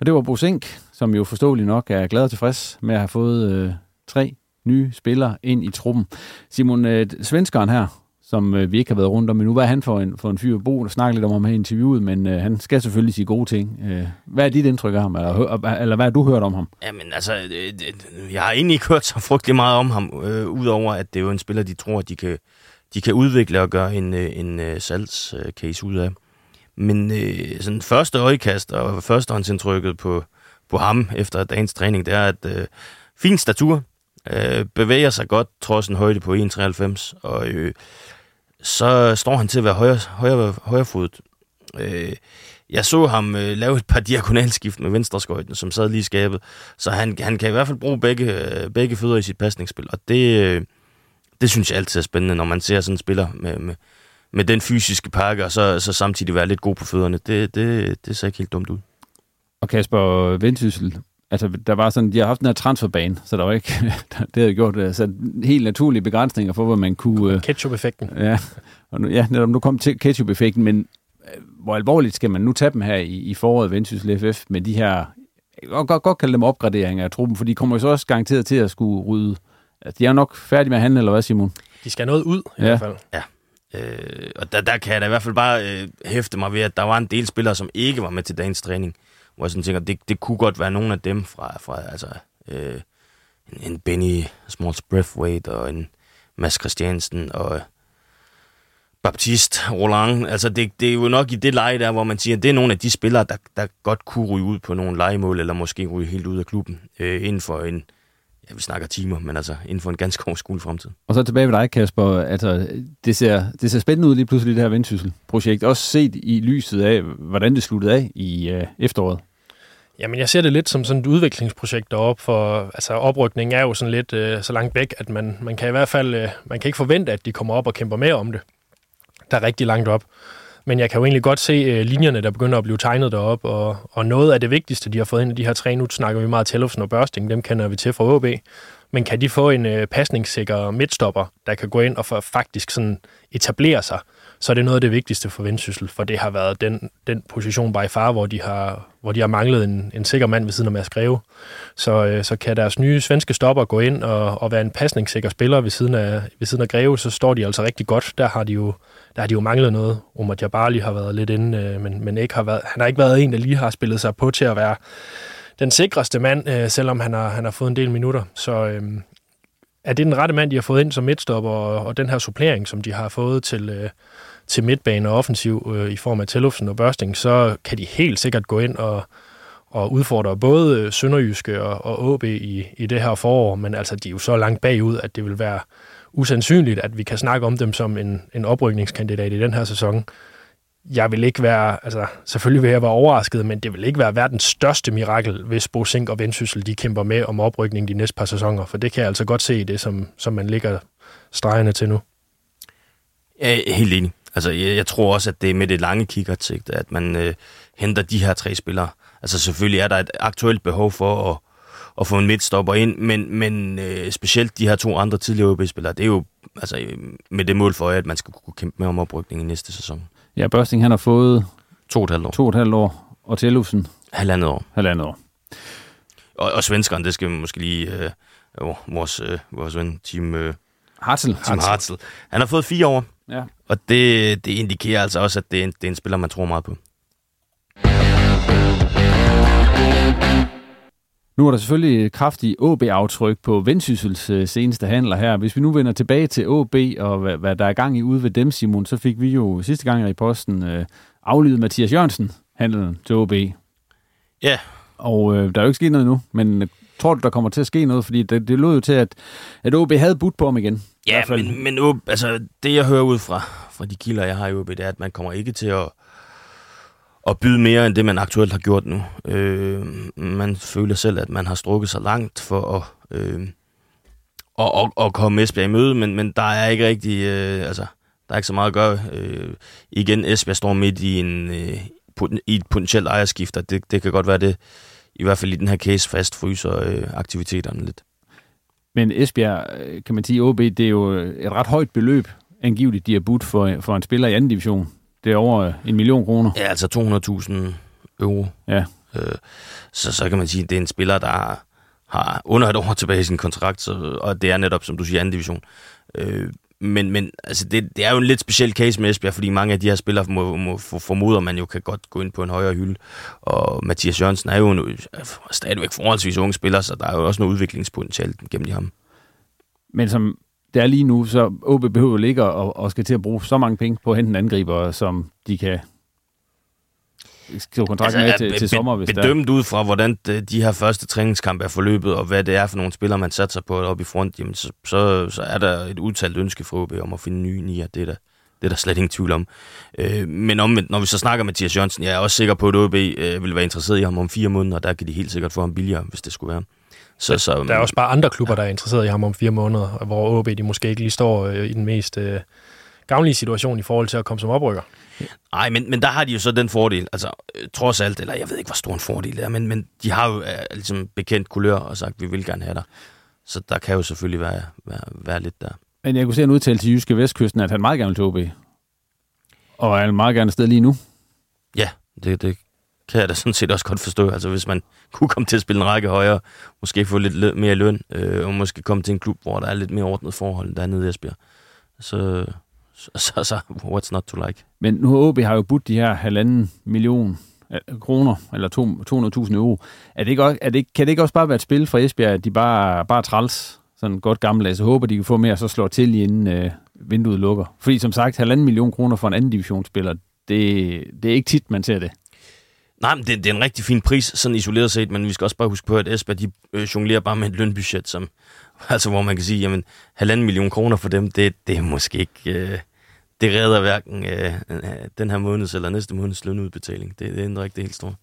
Og det var Bo Sink, som jo forståeligt nok er glad og tilfreds med at have fået øh, tre nye spillere ind i truppen. Simon, øh, svenskeren her, som øh, vi ikke har været rundt om endnu, hvad er han for en, for en fyr? Bo der snakker lidt om ham her i interviewet, men øh, han skal selvfølgelig sige gode ting. Øh, hvad er dit indtryk af ham, eller, eller hvad har du hørt om ham? Jamen altså, øh, øh, jeg har egentlig ikke hørt så frygtelig meget om ham, øh, udover at det er jo en spiller, de tror, at de kan, de kan udvikle og gøre en, øh, en, en salgscase ud af. Men øh, sådan første øjekast og førstehåndsindtrykket på, på ham efter dagens træning, det er, at øh, fin statur, øh, bevæger sig godt, trods en højde på 1,93, og øh, så står han til at være højre, højre, højrefodet. Øh, jeg så ham øh, lave et par diagonalskift med venstreskøjten, som sad lige i skabet, så han, han kan i hvert fald bruge begge, øh, begge fødder i sit pasningsspil, og det, øh, det synes jeg altid er spændende, når man ser sådan en spiller med, med, med den fysiske pakke, og så, så samtidig være lidt god på fødderne. Det, det, det ser ikke helt dumt ud. Og Kasper Vendsyssel, altså der var sådan, de har haft den her transferbane, så der var ikke, det havde gjort altså, helt naturlige begrænsninger for, hvor man kunne... Uh, Ketchup-effekten. Ja, og nu, ja, netop nu kom til ketchup-effekten, men øh, hvor alvorligt skal man nu tage dem her i, i foråret Vendsyssel FF med de her, jeg kan godt, godt kalde dem opgraderinger af truppen, for de kommer jo så også garanteret til at skulle rydde. Altså, de er nok færdige med at handle, eller hvad Simon? De skal noget ud, i ja. hvert fald. Ja. Øh, og der, der kan jeg da i hvert fald bare øh, hæfte mig ved, at der var en del spillere, som ikke var med til dagens træning. Hvor jeg sådan tænker, det, det kunne godt være nogle af dem fra, fra altså, øh, en, en Benny Smalls Breathwaite og en Mads Christiansen og Baptiste Roland. Altså det, det er jo nok i det leje der, hvor man siger, at det er nogle af de spillere, der, der godt kunne ryge ud på nogle legemål, eller måske ryge helt ud af klubben øh, inden for en, ja, vi snakker timer, men altså inden for en ganske overskuelig fremtid. Og så tilbage ved dig, Kasper. Altså, det, ser, det ser spændende ud lige pludselig, det her Vendsyssel-projekt. Også set i lyset af, hvordan det sluttede af i øh, efteråret. Jamen, jeg ser det lidt som sådan et udviklingsprojekt deroppe, for altså, oprykningen er jo sådan lidt øh, så langt væk, at man, man kan i hvert fald øh, man kan ikke forvente, at de kommer op og kæmper mere om det. Der er rigtig langt op. Men jeg kan jo egentlig godt se øh, linjerne, der begynder at blive tegnet derop, og, og noget af det vigtigste, de har fået ind i de her tre, nu snakker vi meget Tellefsen og Børsting, dem kender vi til fra OB, men kan de få en øh, pasningssikker midtstopper, der kan gå ind og for, faktisk sådan etablere sig, så er det noget af det vigtigste for Vendsyssel, for det har været den, den position by far, hvor de har, hvor de har manglet en, en sikker mand ved siden af Mads Greve. Så, øh, så kan deres nye svenske stopper gå ind og, og være en pasningssikker spiller ved siden, af, ved siden af Greve, så står de altså rigtig godt. Der har de jo, der har de jo manglet noget. Omar Jabali har været lidt inde, øh, men, men ikke har været, han har ikke været en, der lige har spillet sig på til at være den sikreste mand, øh, selvom han har, han har fået en del minutter. Så øh, er det den rette mand, de har fået ind som midtstopper, og, og den her supplering, som de har fået til, øh, til midtbane og offensiv øh, i form af Tellufsen og Børsting, så kan de helt sikkert gå ind og, og udfordre både øh, Sønderjyske og, og AB i, i det her forår, men altså de er jo så langt bagud, at det vil være usandsynligt, at vi kan snakke om dem som en, en oprykningskandidat i den her sæson. Jeg vil ikke være, altså selvfølgelig vil jeg være overrasket, men det vil ikke være verdens største mirakel, hvis Bosink og Vendsyssel de kæmper med om oprykning de næste par sæsoner, for det kan jeg altså godt se i det, som, som man ligger stregerne til nu. Jeg er helt enig. Altså, jeg, jeg tror også, at det er med det lange kikkertsigt, at man øh, henter de her tre spillere. Altså, selvfølgelig er der et aktuelt behov for at, at få en midtstopper ind, men, men øh, specielt de her to andre tidligere OB-spillere, det er jo altså, øh, med det mål for at man skal kunne kæmpe med om oprykning i næste sæson. Ja, Børsting han har fået... To og et halvt år. To og et halvt år. Og Tellufsen? Halvandet år. Halvandet år. Og, og svenskeren, det skal vi måske lige... Øh, vores, øh, vores ven, Team... Øh, Hartzell. Team Hartzell. Han har fået fire år. Ja. Og det, det indikerer altså også, at det er, en, det er en spiller, man tror meget på. Nu er der selvfølgelig kraftig AB-aftryk på Vendsyssels øh, seneste handler her. Hvis vi nu vender tilbage til AB og hvad, hvad der er gang i ude ved dem, Simon, så fik vi jo sidste gang i posten øh, aflydet Mathias Jørgensen, handlen til AB. Ja. Og øh, der er jo ikke sket noget nu, men tror du, der kommer til at ske noget? Fordi det, det lød jo til, at, at OB havde budt på ham igen. Ja, men, men OB, altså, det jeg hører ud fra, fra de kilder, jeg har i OB, det er, at man kommer ikke til at at byde mere end det, man aktuelt har gjort nu. Øh, man føler selv, at man har strukket sig langt for at, øh, at, at, at komme Esbjerg i møde, men, men der er ikke rigtig, øh, altså, der er ikke så meget at gøre. Øh, igen, Esbjerg står midt i, en, øh, i et potentielt ejerskift, og det, det kan godt være det, i hvert fald i den her case, fastfryser øh, aktiviteterne lidt. Men Esbjerg, øh, kan man sige, OB, det er jo et ret højt beløb, angiveligt, de har budt for, for en spiller i anden division. Det er over en million kroner. Ja, altså 200.000 euro. Ja. Øh, så, så kan man sige, at det er en spiller, der har under et år tilbage i sin kontrakt, så, og det er netop, som du siger, anden division. Øh, men, men altså det, det er jo en lidt speciel case med Esbjerg, fordi mange af de her spillere må, må formoder, man jo kan godt gå ind på en højere hylde. Og Mathias Jørgensen er jo en, øh, stadigvæk forholdsvis unge spiller, så der er jo også noget udviklingspotentiale gennem ham. Men som det er lige nu, så OB behøver ligge og, at skal til at bruge så mange penge på at hente en angriber, som de kan skrive kontrakt altså, med til, til sommer, hvis bedømt ud fra, hvordan de her første træningskampe er forløbet, og hvad det er for nogle spillere, man satser på op i front, jamen, så, så, så er der et udtalt ønske fra OB om at finde nye nier. Det er der, det er der slet ingen tvivl om. Øh, men omvendt, når vi så snakker med Mathias Jørgensen, jeg er også sikker på, at OB øh, vil være interesseret i ham om fire måneder, og der kan de helt sikkert få ham billigere, hvis det skulle være. Så, så, der er også bare andre klubber, der er interesseret i ham om fire måneder, hvor OB de måske ikke lige står øh, i den mest øh, gavnlige situation i forhold til at komme som oprykker. Nej, men, men der har de jo så den fordel, altså øh, trods alt, eller jeg ved ikke, hvor stor en fordel det er, men, men de har jo øh, ligesom bekendt kulør og sagt, vi vil gerne have dig. Så der kan jo selvfølgelig være, være, være lidt der. Men jeg kunne se en udtale til Jyske Vestkysten, at han meget gerne vil til OB. Og er meget gerne sted lige nu. Ja, det, det kan jeg da sådan set også godt forstå. Altså hvis man kunne komme til at spille en række højere, måske få lidt lø- mere løn, øh, og måske komme til en klub, hvor der er lidt mere ordnet forhold der nede i Esbjerg, så, så, så, så what's not to like? Men nu OB har jo budt de her halvanden million øh, kroner, eller 200.000 euro. Er det ikke, også, er det, kan det ikke også bare være et spil fra Esbjerg, at de bare, bare træls, sådan godt gammeldags, så håber de kan få mere, så slår til inden øh, vinduet lukker. Fordi som sagt, halvanden million kroner for en anden divisionsspiller, det, det er ikke tit, man ser det. Nej, men det, det er en rigtig fin pris, sådan isoleret set, men vi skal også bare huske på, at Esbjerg, de øh, jonglerer bare med et lønbudget, som, altså, hvor man kan sige, jamen, halvanden million kroner for dem, det, det er måske ikke, øh, det redder hverken øh, den her måneds eller næste måneds lønudbetaling. Det, det ændrer ikke det helt store.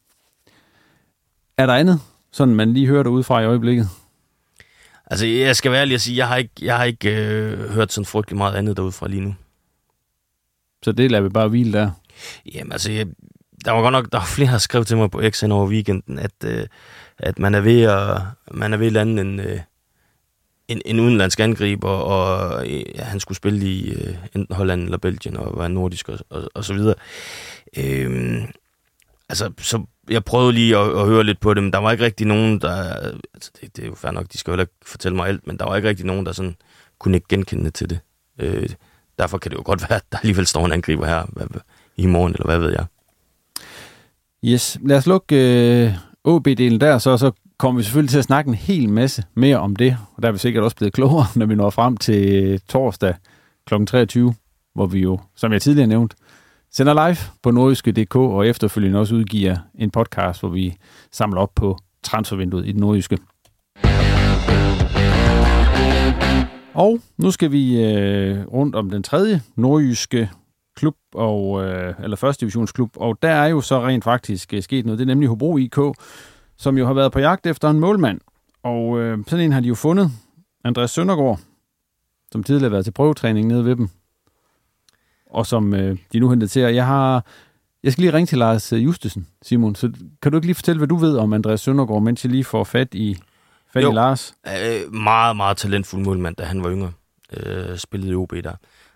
Er der andet, sådan man lige hører derude fra i øjeblikket? Altså, jeg skal være ærlig at sige, jeg har ikke, jeg har ikke øh, hørt sådan frygtelig meget andet derude fra lige nu. Så det lader vi bare hvile der? Jamen, altså, jeg, der var godt nok der var flere, der skrev til mig på X over weekenden, at, øh, at man er ved at, man er ved at lande en, øh, en, en udenlandsk angriber, og øh, ja, han skulle spille i øh, enten Holland eller Belgien, og være nordisk og, og, og så videre. Øhm, altså, så jeg prøvede lige at, at høre lidt på det, men der var ikke rigtig nogen, der... Altså, det, det er jo fair nok, de skal jo ikke fortælle mig alt, men der var ikke rigtig nogen, der sådan kunne ikke genkende til det. Øh, derfor kan det jo godt være, at der alligevel står en angriber her hvad, i morgen, eller hvad ved jeg. Yes, lad os lukke øh, OB-delen der, så, så kommer vi selvfølgelig til at snakke en hel masse mere om det, og der er vi sikkert også blevet klogere, når vi når frem til øh, torsdag kl. 23, hvor vi jo, som jeg tidligere nævnt, sender live på nordjyske.dk og efterfølgende også udgiver en podcast, hvor vi samler op på transfervinduet i den nordjyske. Og nu skal vi øh, rundt om den tredje nordjyske klub, og, øh, eller første divisionsklub, og der er jo så rent faktisk øh, sket noget. Det er nemlig Hobro IK, som jo har været på jagt efter en målmand. Og øh, sådan en har de jo fundet. Andreas Søndergaard, som tidligere har været til prøvetræning nede ved dem, og som øh, de nu henter til. Jeg har jeg skal lige ringe til Lars Justesen, Simon. Så kan du ikke lige fortælle, hvad du ved om Andreas Søndergaard, mens jeg lige får fat i Fanny Lars? Øh, meget, meget talentfuld målmand, da han var yngre. Øh, spillede i OB der.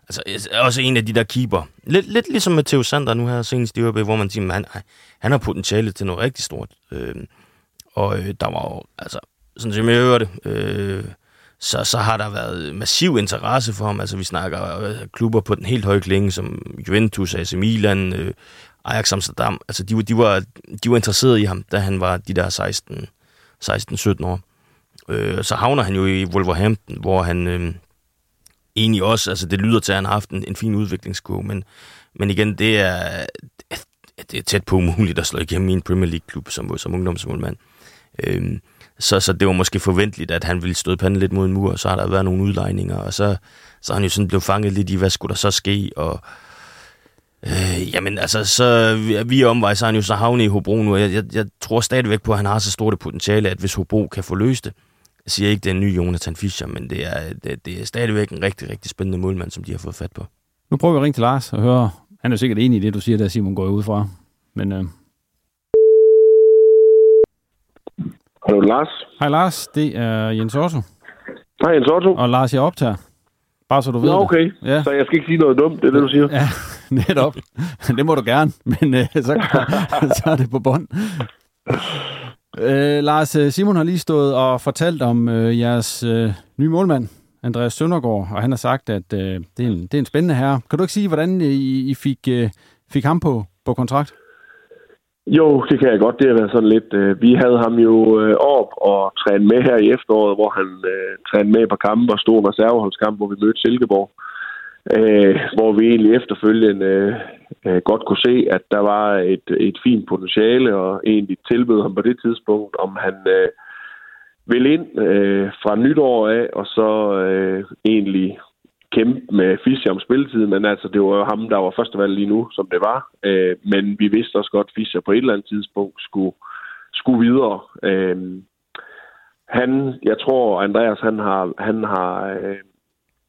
Altså, også en af de der keeper. Lidt, lidt ligesom med Theo Sander nu her senest i OB, hvor man siger, han, han har potentiale til noget rigtig stort. Øh, og øh, der var jo, altså, sådan som jeg hører det, øh, så, så har der været massiv interesse for ham. Altså, vi snakker øh, klubber på den helt høje klinge, som Juventus, AC Milan, øh, Ajax Amsterdam. Altså, de, de, var, de var interesserede i ham, da han var de der 16, 16-17 år. Øh, så havner han jo i Wolverhampton, hvor han øh, egentlig også, altså det lyder til, at han har haft en, en fin udviklingskurve, men, men igen, det er, det er tæt på umuligt at slå igennem i en Premier League-klub som, som ungdomsmålmand. Øh, Øhm, så, så det var måske forventeligt, at han ville støde panden lidt mod en mur, og så har der været nogle udlejninger, og så, så er han jo sådan blevet fanget lidt i, hvad skulle der så ske, og øh, jamen altså, så vi er omvej, så er han jo så havnet i Hobro nu, og jeg, jeg, jeg tror stadigvæk på, at han har så stort et potentiale, at hvis Hobro kan få løst det, jeg siger ikke, det er en ny Jonathan Fischer, men det er, det, det er stadigvæk en rigtig, rigtig spændende målmand, som de har fået fat på. Nu prøver vi at ringe til Lars og høre, han er sikkert enig i det, du siger, der Simon går ud fra. Men øh, Lars. Hej Lars, det er Jens Otto. Hej Jens Otto. Og Lars, jeg optager. Bare så du ved Nå, okay. det. Ja. Så jeg skal ikke sige noget dumt, det er det, du siger? Ja, netop. det må du gerne, men øh, så, så er det på bånd. Øh, Lars, øh, Simon har lige stået og fortalt om øh, jeres øh, nye målmand, Andreas Søndergaard, og han har sagt, at øh, det, er en, det er en spændende herre. Kan du ikke sige, hvordan I, I fik, øh, fik ham på, på kontrakt? Jo, det kan jeg godt. Det har været sådan lidt... Øh, vi havde ham jo øh, op og træne med her i efteråret, hvor han øh, trænede med på kampe og stod en reserveholdskamp, hvor vi mødte Silkeborg. Øh, hvor vi egentlig efterfølgende øh, godt kunne se, at der var et, et fint potentiale, og egentlig tilbød ham på det tidspunkt, om han øh, ville ind øh, fra nytår af, og så øh, egentlig kæmpe med Fischer om spilletiden, men altså, det var jo ham, der var førstevalg lige nu, som det var. Øh, men vi vidste også godt, at Fischer på et eller andet tidspunkt skulle, skulle videre. Øh, han, jeg tror, Andreas, han har, han har øh,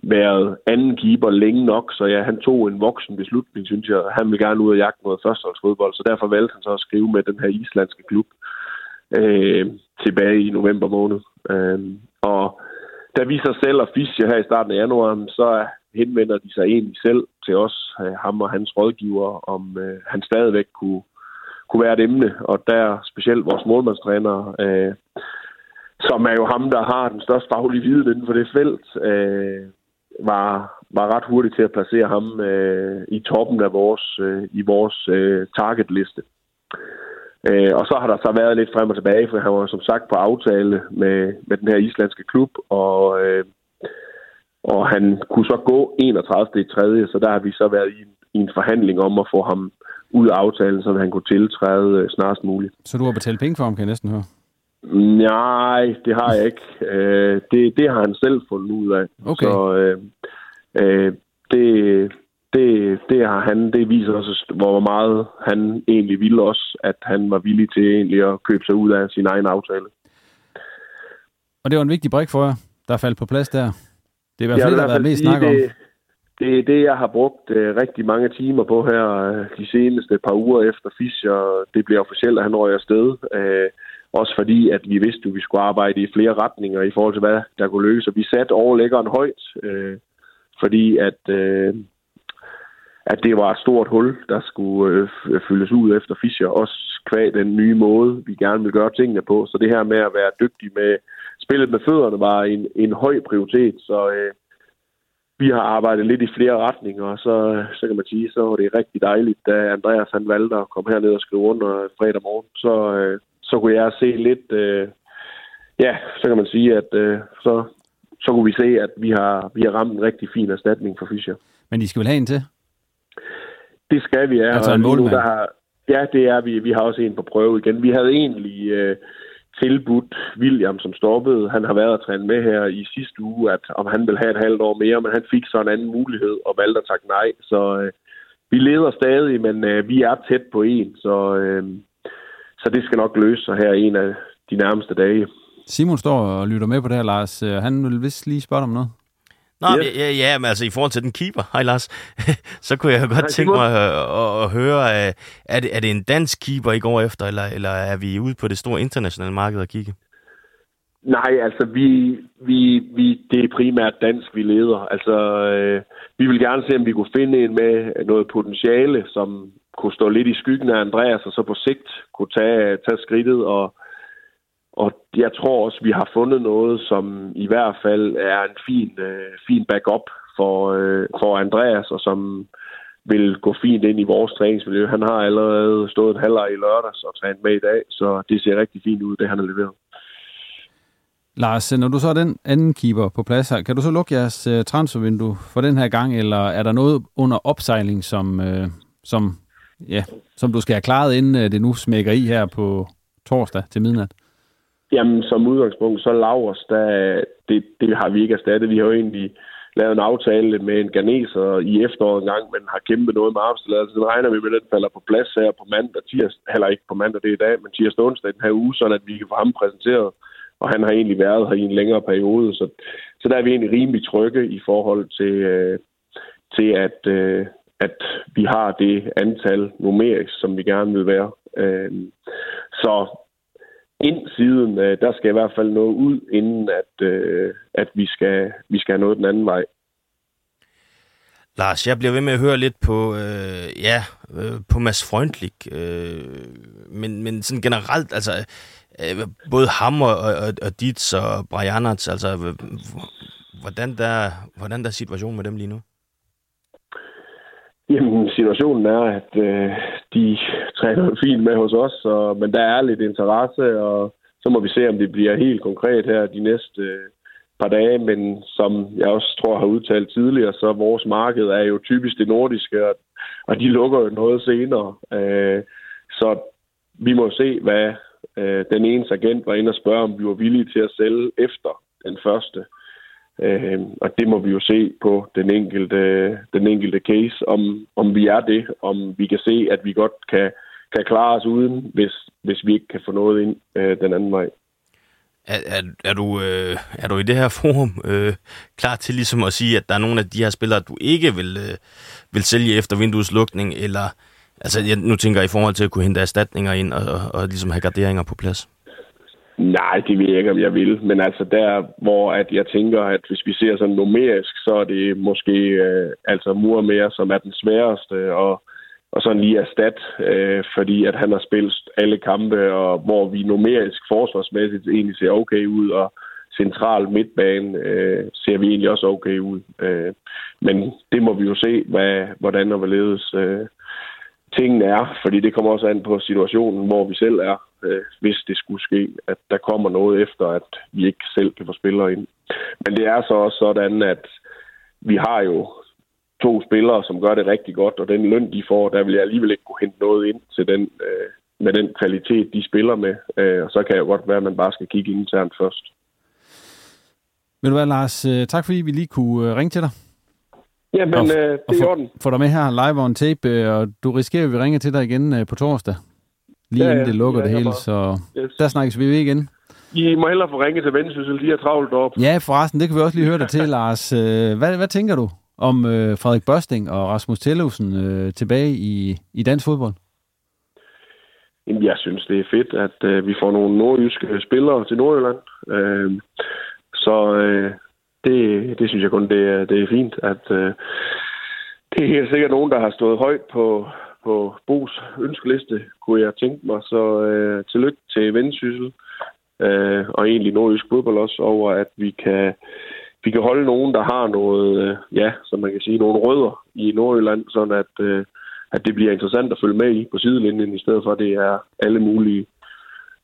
været anden keeper længe nok, så ja, han tog en voksen beslutning, synes jeg. Han vil gerne ud og jagte noget førsteholdsfodbold, så derfor valgte han så at skrive med den her islandske klub øh, tilbage i november måned. Øh, og da vi så sælger Fischer her i starten af januar, så henvender de sig egentlig selv til os, øh, ham og hans rådgiver, om øh, han stadigvæk kunne, kunne være et emne. Og der specielt vores målmandstræner, øh, som er jo ham, der har den største faglige viden inden for det felt, øh, var, var ret hurtigt til at placere ham øh, i toppen af vores, øh, i vores øh, targetliste. Øh, og så har der så været lidt frem og tilbage, for han var som sagt på aftale med, med den her islandske klub, og, øh, og han kunne så gå 31. i tredje, så der har vi så været i en, i en forhandling om at få ham ud af aftalen, så han kunne tiltræde øh, snarest muligt. Så du har betalt penge for ham, kan jeg næsten høre? Nej, det har jeg ikke. Øh, det, det har han selv fundet ud af. Okay. Så øh, øh, det, det, det har han, det viser også, hvor meget han egentlig ville også, at han var villig til egentlig at købe sig ud af sin egen aftale. Og det var en vigtig brik for jer, der faldt på plads der. Det er i hvert fald det, der har været mest snak om. Det, det er det, jeg har brugt uh, rigtig mange timer på her uh, de seneste par uger efter Fischer. Det bliver officielt, at han røg afsted. Uh, også fordi, at vi vidste, at vi skulle arbejde i flere retninger i forhold til, hvad der kunne lykkes. Og vi satte overlæggeren højt, uh, fordi at... Uh, at det var et stort hul, der skulle øh, fyldes ud efter Fischer, også kvæg den nye måde, vi gerne vil gøre tingene på. Så det her med at være dygtig med spillet med fødderne var en, en høj prioritet, så øh, vi har arbejdet lidt i flere retninger, og så, så kan man sige, så var det rigtig dejligt, da Andreas han valgte at komme herned og skrive under fredag morgen. Så, øh, så kunne jeg se lidt, øh, ja, så kan man sige, at øh, så, så kunne vi se, at vi har, vi har ramt en rigtig fin erstatning for Fischer. Men I skal vel have en til? Det skal vi, ja. Altså en målmand? Der har, ja, det er vi. Vi har også en på prøve igen. Vi havde egentlig øh, tilbudt William, som stoppede. Han har været at træne med her i sidste uge, at om han vil have et halvt år mere, men han fik så en anden mulighed og valgte at takke nej. Så øh, vi leder stadig, men øh, vi er tæt på en, så, øh, så det skal nok løse sig her en af de nærmeste dage. Simon står og lytter med på det her, Lars. Han vil vist lige spørge om noget. Nå, yes. ja, ja, men altså i forhold til den keeper, hej Lars, så kunne jeg godt hej, tænke mig at, at, at høre, er det, er det en dansk keeper, I går efter, eller, eller er vi ude på det store internationale marked at kigge? Nej, altså vi, vi, vi, det er primært dansk, vi leder. Altså, øh, vi vil gerne se, om vi kunne finde en med noget potentiale, som kunne stå lidt i skyggen af Andreas, og så på sigt kunne tage, tage skridtet. Og, og jeg tror også, vi har fundet noget, som i hvert fald er en fin, øh, fin backup for, øh, for Andreas, og som vil gå fint ind i vores træningsmiljø. Han har allerede stået en halvleg i lørdags og trænet med i dag, så det ser rigtig fint ud, det han har leveret. Lars, når du så er den anden keeper på plads her, kan du så lukke jeres øh, transfervindue for den her gang, eller er der noget under opsejling, som, øh, som, ja, som du skal have klaret, inden øh, det nu smækker i her på torsdag til midnat? Jamen, som udgangspunkt, så Lavers, der, det, det har vi ikke erstattet. Vi har jo egentlig lavet en aftale med en ganeser i efteråret en gang, men har kæmpet noget med arbejdstilladelsen. Så regner vi med, at den falder på plads her på mandag, tirsdag, heller ikke på mandag, det er i dag, men tirsdag onsdag den her uge, så at vi kan få ham præsenteret og han har egentlig været her i en længere periode, så, så der er vi egentlig rimelig trygge i forhold til, øh, til at, øh, at vi har det antal numerisk, som vi gerne vil være. Øh, så ind siden, øh, der skal i hvert fald noget ud, inden at, øh, at vi, skal, vi skal have noget den anden vej. Lars, jeg bliver ved med at høre lidt på, øh, ja, øh, på Mads Freundlich, øh, men, men sådan generelt, altså, øh, både ham og, og, og Dietz og Brianerts, altså, øh, hvordan der, hvordan der er situationen med dem lige nu? Jamen, situationen er, at øh, de træner fint med hos os, og, men der er lidt interesse, og så må vi se, om det bliver helt konkret her de næste øh, par dage, men som jeg også tror har udtalt tidligere, så vores marked er jo typisk det nordiske, og, og de lukker jo noget senere. Øh, så vi må se, hvad øh, den ene agent var inde og spørge, om vi var villige til at sælge efter den første. Øh, og det må vi jo se på den enkelte, den enkelte case, om, om vi er det, om vi kan se, at vi godt kan, kan klare os uden, hvis, hvis vi ikke kan få noget ind øh, den anden vej. Er, er, er, du, øh, er du i det her forum øh, klar til ligesom at sige, at der er nogle af de her spillere, du ikke vil, øh, vil sælge efter vinduets lukning, eller altså, jeg, nu tænker jeg i forhold til at kunne hente erstatninger ind og, og, og ligesom have garderinger på plads? Nej, det ved jeg ikke, om jeg vil. Men altså der, hvor at jeg tænker, at hvis vi ser sådan numerisk, så er det måske øh, altså mere, som er den sværeste, og og sådan lige erstat, øh, fordi at han har spillet alle kampe, og hvor vi numerisk forsvarsmæssigt egentlig ser okay ud, og central midtbane øh, ser vi egentlig også okay ud. Øh, men det må vi jo se, hvad, hvordan og hvorledes øh, tingene er, fordi det kommer også an på situationen, hvor vi selv er, øh, hvis det skulle ske, at der kommer noget efter, at vi ikke selv kan få spillere ind. Men det er så også sådan, at vi har jo to spillere, som gør det rigtig godt, og den løn, de får, der vil jeg alligevel ikke kunne hente noget ind til den, øh, med den kvalitet, de spiller med. Øh, og så kan det godt være, at man bare skal kigge internt først. Vil du være, Lars, øh, tak fordi vi lige kunne øh, ringe til dig. Jamen, og, øh, det er orden. Få dig med her live on tape, øh, og du risikerer, at vi ringer til dig igen på torsdag. Lige ja, inden det lukker ja, det hele, så yes. der snakkes vi ved igen. I må hellere få ringet til Vendsyssel, de er travlt op. Ja, forresten, det kan vi også lige høre dig til, Lars. Hvad, hvad tænker du om øh, Frederik Børsting og Rasmus Tellefsen øh, tilbage i, i dansk fodbold? Jamen, jeg synes, det er fedt, at øh, vi får nogle nordjyske spillere til Nordjylland. Øh, så øh, det, det synes jeg kun, det er, det er fint, at øh, det er helt sikkert nogen, der har stået højt på, på Bos ønskeliste, kunne jeg tænke mig. Så øh, tillykke til Vendsyssel, øh, og egentlig nordjysk fodbold også, over at vi kan vi kan holde nogen, der har noget, øh, ja, som man kan sige, nogle rødder i Nordjylland, sådan at, øh, at det bliver interessant at følge med i på sidelinjen, i stedet for at det er alle mulige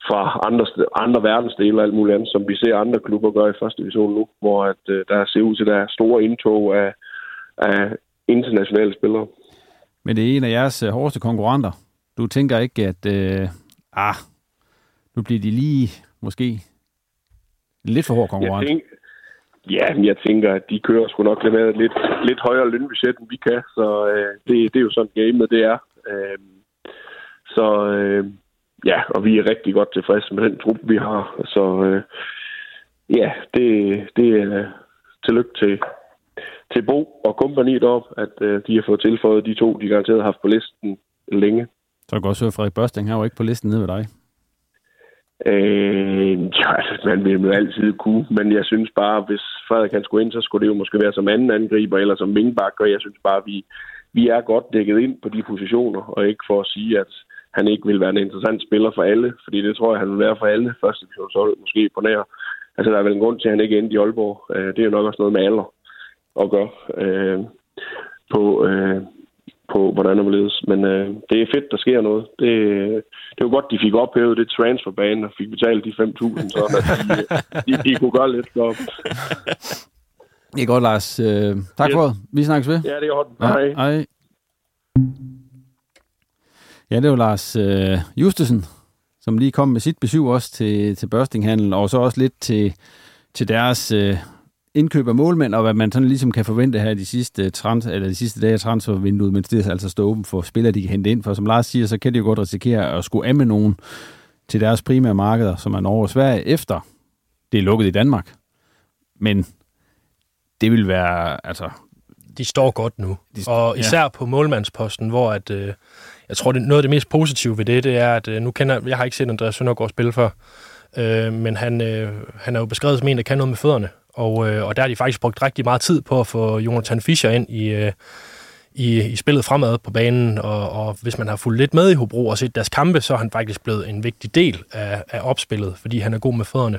fra andre, andre verdensdele og alt muligt andet, som vi ser andre klubber gøre i første division nu, hvor at, øh, der ser ud til, at der er store indtog af, af internationale spillere. Men det er en af jeres øh, hårdeste konkurrenter. Du tænker ikke, at øh, ah, nu bliver de lige måske lidt for hård konkurrent? Jeg, tænker, Ja, men jeg tænker, at de kører sgu nok lidt, med lidt, lidt højere lønbudget, end vi kan. Så øh, det, det er jo sådan game, det er. Øh, så øh, ja, og vi er rigtig godt tilfredse med den trup, vi har. Så øh, ja, det, det er tillykke til, til Bo og kompagniet op, at øh, de har fået tilføjet de to, de garanteret har haft på listen længe. Så kan også høre, Frederik Børsting har jo ikke på listen nede ved dig. Øh, ja, man vil jo altid kunne, men jeg synes bare, hvis Frederik han skulle ind, så skulle det jo måske være som anden angriber eller som vingbak, og jeg synes bare, vi, vi er godt dækket ind på de positioner, og ikke for at sige, at han ikke vil være en interessant spiller for alle, fordi det tror jeg, han vil være for alle første divisionshold, måske på nær. Altså, der er vel en grund til, at han ikke endte i Aalborg. Øh, det er jo nok også noget med alder at gøre øh, på, øh, på, hvordan det ledes. Men øh, det er fedt, der sker noget. Det, det er jo godt, de fik ophævet det transferbane og fik betalt de 5.000, så at de, de, de kunne gøre lidt for. Det er godt, Lars. Øh, tak yes. for det. Vi snakkes ved. Ja, det er godt. Hej. Ja, hej. Ja, det var Lars øh, Justesen, som lige kom med sit besøg også til, til børstinghandel, og så også lidt til, til deres øh, indkøb af målmænd, og hvad man sådan ligesom kan forvente her de sidste, øh, trans, eller de sidste dage af transfervinduet, mens det altså står åben for spillere, de kan hente ind. For som Lars siger, så kan de jo godt risikere at skulle af med nogen til deres primære markeder, som er Norge og Sverige, efter det er lukket i Danmark. Men det vil være, altså... De står godt nu. De, og især ja. på målmandsposten, hvor at, øh, jeg tror, det, noget af det mest positive ved det, det er, at øh, nu kender jeg har ikke set Andreas Søndergaard spille før, øh, men han, øh, han er jo beskrevet som en, der kan noget med fødderne. Og, øh, og der har de faktisk brugt rigtig meget tid på at få Jonathan Fischer ind i, øh, i, i spillet fremad på banen, og, og hvis man har fulgt lidt med i Hobro og set deres kampe, så er han faktisk blevet en vigtig del af, af opspillet, fordi han er god med fødderne.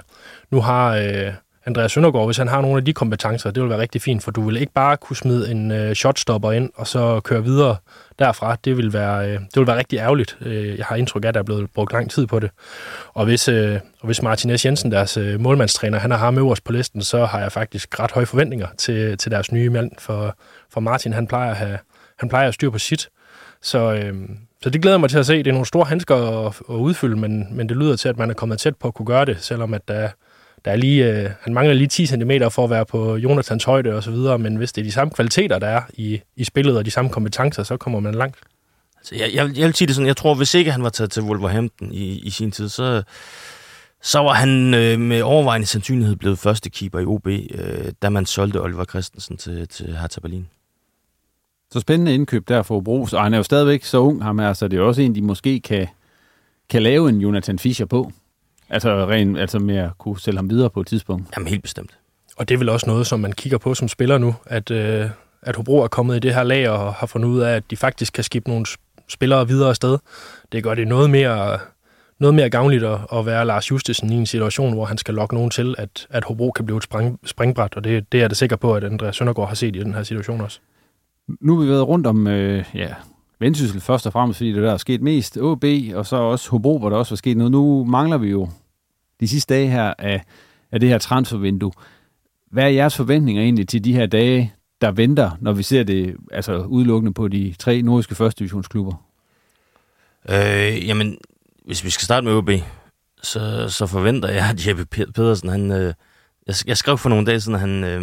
Nu har øh, Andreas Søndergaard, hvis han har nogle af de kompetencer, det vil være rigtig fint, for du vil ikke bare kunne smide en øh, shotstopper ind, og så køre videre derfra. Det vil være, øh, det vil være rigtig ærgerligt. Øh, jeg har indtryk af, at der er blevet brugt lang tid på det. Og hvis, øh, og hvis Martin S. Jensen, deres øh, målmandstræner, han har ham øverst på listen, så har jeg faktisk ret høje forventninger til, til deres nye mand, for, for Martin, han plejer at have, han plejer at styre på sit. Så, øh, så det glæder mig til at se. Det er nogle store handsker at, at udfylde, men, men det lyder til, at man er kommet tæt på at kunne gøre det, selvom at der, der er lige, øh, han mangler lige 10 cm for at være på Jonathans højde og så videre, men hvis det er de samme kvaliteter, der er i, i spillet og de samme kompetencer, så kommer man langt. Altså, jeg, jeg, jeg vil sige det sådan, jeg tror, hvis ikke han var taget til Wolverhampton i, i sin tid, så, så var han øh, med overvejende sandsynlighed blevet første keeper i OB, øh, da man solgte Oliver Christensen til, til Hertha Berlin. Så spændende indkøb der for Bros, og han er jo stadigvæk så ung, ham er, så det er også en, de måske kan, kan lave en Jonathan Fischer på. Altså, ren, altså med at kunne sælge ham videre på et tidspunkt. Jamen helt bestemt. Og det er vel også noget, som man kigger på som spiller nu, at, øh, at Hobro er kommet i det her lag og har fundet ud af, at de faktisk kan skifte nogle spillere videre afsted. Det gør det noget mere, noget mere gavnligt at, at være Lars Justesen i en situation, hvor han skal lokke nogen til, at, at Hobro kan blive et spring, springbræt, og det, det er jeg da sikker på, at Andreas Søndergaard har set i den her situation også. Nu har vi været rundt om øh, ja, Vendsyssel først og fremmest, fordi det der er sket mest. OB, og så også Hobro, hvor der også er sket noget. Nu mangler vi jo de sidste dage her af, af det her transfervindue. Hvad er jeres forventninger egentlig til de her dage, der venter, når vi ser det altså udelukkende på de tre nordiske første divisionsklubber? Øh, jamen, hvis vi skal starte med OB, så, så forventer jeg, at Jeppe Pedersen, han, øh, jeg, jeg skrev for nogle dage siden, at han, øh,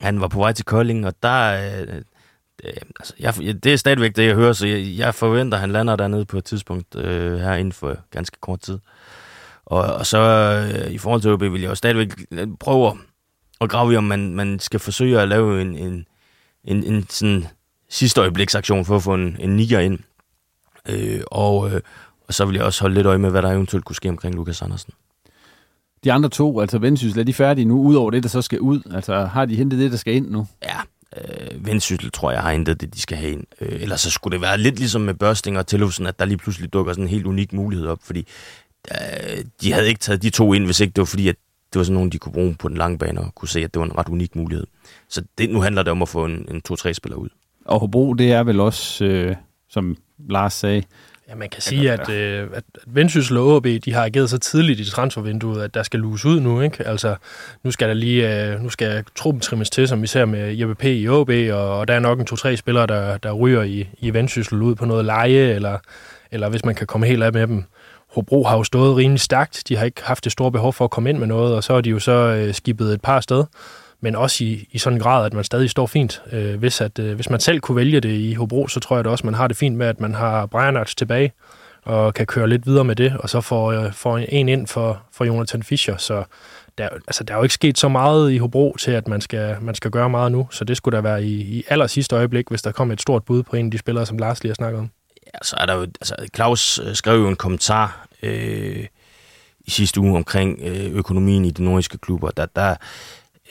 han var på vej til Kolding, og der, øh, altså, jeg, det er stadigvæk det, jeg hører, så jeg, jeg forventer, at han lander dernede på et tidspunkt øh, her inden for ganske kort tid. Og, og så øh, i forhold til OB vil jeg jo stadigvæk prøve at grave i, om man, man skal forsøge at lave en, en, en, en sådan sidste øjebliksaktion for at få en, en niger ind. Øh, og, øh, og så vil jeg også holde lidt øje med, hvad der eventuelt kunne ske omkring Lukas Andersen. De andre to, altså Vendsyssel, er de færdige nu, udover det, der så skal ud? Altså har de hentet det, der skal ind nu? Ja, øh, Vendsyssel tror jeg har hentet det, de skal have ind. Øh, ellers så skulle det være lidt ligesom med Børsting og Tillufsen, at der lige pludselig dukker sådan en helt unik mulighed op, fordi øh, de havde ikke taget de to ind, hvis ikke det var fordi, at det var sådan nogle, de kunne bruge på den lange bane og kunne se, at det var en ret unik mulighed. Så det, nu handler det om at få en, en 2-3-spiller ud. Og Hobro, det er vel også, øh, som Lars sagde, Ja, man kan sige, at, øh, at Vendsyssel og AB, de har ageret så tidligt i transfervinduet, at der skal luse ud nu. Ikke? Altså, nu skal der lige, øh, nu skal truppen trimmes til, som vi ser med Jeppe P. i AB, og, og der er nok en to-tre spillere, der, der ryger i, i Vendsyssel ud på noget leje, eller, eller hvis man kan komme helt af med dem. Hobro har jo stået rimelig stærkt. De har ikke haft det store behov for at komme ind med noget, og så er de jo så øh, skibet et par sted. Men også i, i sådan en grad, at man stadig står fint. Øh, hvis, at, øh, hvis man selv kunne vælge det i Hobro, så tror jeg da også, at man har det fint med, at man har Brian tilbage, og kan køre lidt videre med det, og så får, øh, får en ind for, for Jonathan Fischer. Så der, altså, der er jo ikke sket så meget i Hobro til, at man skal, man skal gøre meget nu, så det skulle da være i, i aller sidste øjeblik, hvis der kom et stort bud på en af de spillere, som Lars lige har snakket om. Ja, så er der jo, altså Claus øh, skrev jo en kommentar øh, i sidste uge omkring øh, økonomien i de nordiske klubber, der, der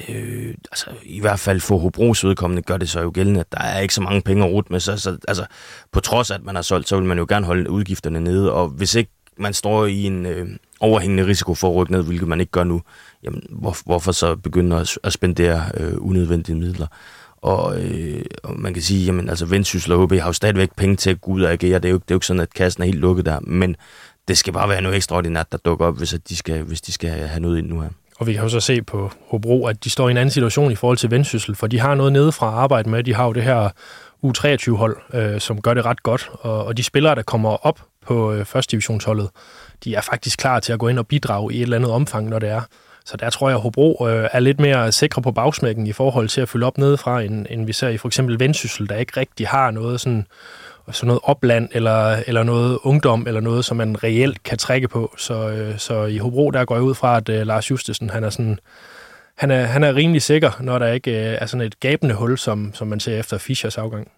øh, altså, i hvert fald for Hobros vedkommende gør det så jo gældende, at der er ikke så mange penge at rute med. Så, så altså, på trods af, at man har solgt, så vil man jo gerne holde udgifterne nede, og hvis ikke man står i en øh, overhængende risiko for at rykke ned, hvilket man ikke gør nu, jamen, hvor, hvorfor så begynde at, at spendere øh, unødvendige midler? Og, øh, og man kan sige, jamen altså Vendsyssel og HB har jo stadigvæk penge til at gå ud og agere. Det er jo, det er jo ikke sådan, at kassen er helt lukket der, men det skal bare være noget ekstraordinært, der dukker op, hvis, at de, skal, hvis de skal have noget ind nu her. Og vi kan jo så se på Hobro, at de står i en anden situation i forhold til Vendsyssel, for de har noget nede fra at arbejde med. De har jo det her U23-hold, øh, som gør det ret godt, og, og de spillere, der kommer op på øh, første divisionsholdet, de er faktisk klar til at gå ind og bidrage i et eller andet omfang, når det er. Så der tror jeg, at Hobro øh, er lidt mere sikre på bagsmækken i forhold til at fylde op nedefra, end, end vi ser i for eksempel Vendsyssel, der ikke rigtig har noget sådan, sådan noget opland eller, eller noget ungdom eller noget, som man reelt kan trække på. Så, øh, så i Hobro, der går jeg ud fra, at øh, Lars Justesen, han er sådan han er, han er rimelig sikker, når der ikke øh, er sådan et gabende hul, som, som man ser efter Fischers afgang.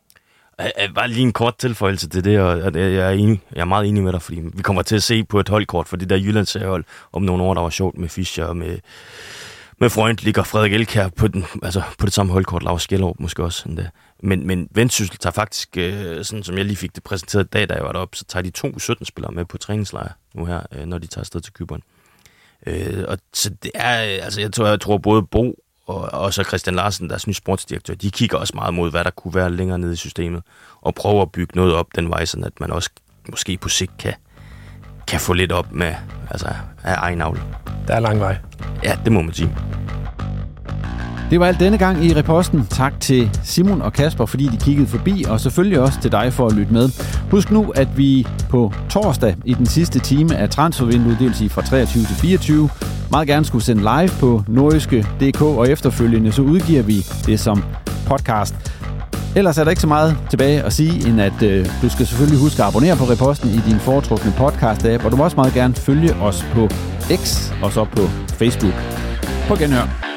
Øh, øh, bare lige en kort tilføjelse til det, og jeg er, enig, jeg er meget enig med dig, fordi vi kommer til at se på et holdkort for det der Jyllandshold om nogle år, der var sjovt med Fischer og med, med Freund og Frederik Elkær på, den, altså på det samme holdkort, Lars Skjellerup måske også. Endda. Men, men Vendsyssel tager faktisk, øh, sådan som jeg lige fik det præsenteret i dag, da jeg var deroppe, så tager de to 17-spillere med på træningslejr nu her, øh, når de tager afsted til Kyberen. Øh, og så det er, øh, altså jeg tror, jeg tror både Bo og, og så Christian Larsen, deres nye sportsdirektør, de kigger også meget mod, hvad der kunne være længere nede i systemet, og prøver at bygge noget op den vej, sådan at man også måske på sigt kan, kan få lidt op med altså, af egen avl. Der er lang vej. Ja, det må man sige. Det var alt denne gang i Reposten. Tak til Simon og Kasper, fordi de kiggede forbi, og selvfølgelig også til dig for at lytte med. Husk nu, at vi på torsdag i den sidste time af transfervinduet, det vil sige fra 23 til 24, meget gerne skulle sende live på nordiske.dk, og efterfølgende så udgiver vi det som podcast. Ellers er der ikke så meget tilbage at sige, end at øh, du skal selvfølgelig huske at abonnere på Reposten i din foretrukne podcast-app, og du må også meget gerne følge os på X og så på Facebook. På genhør.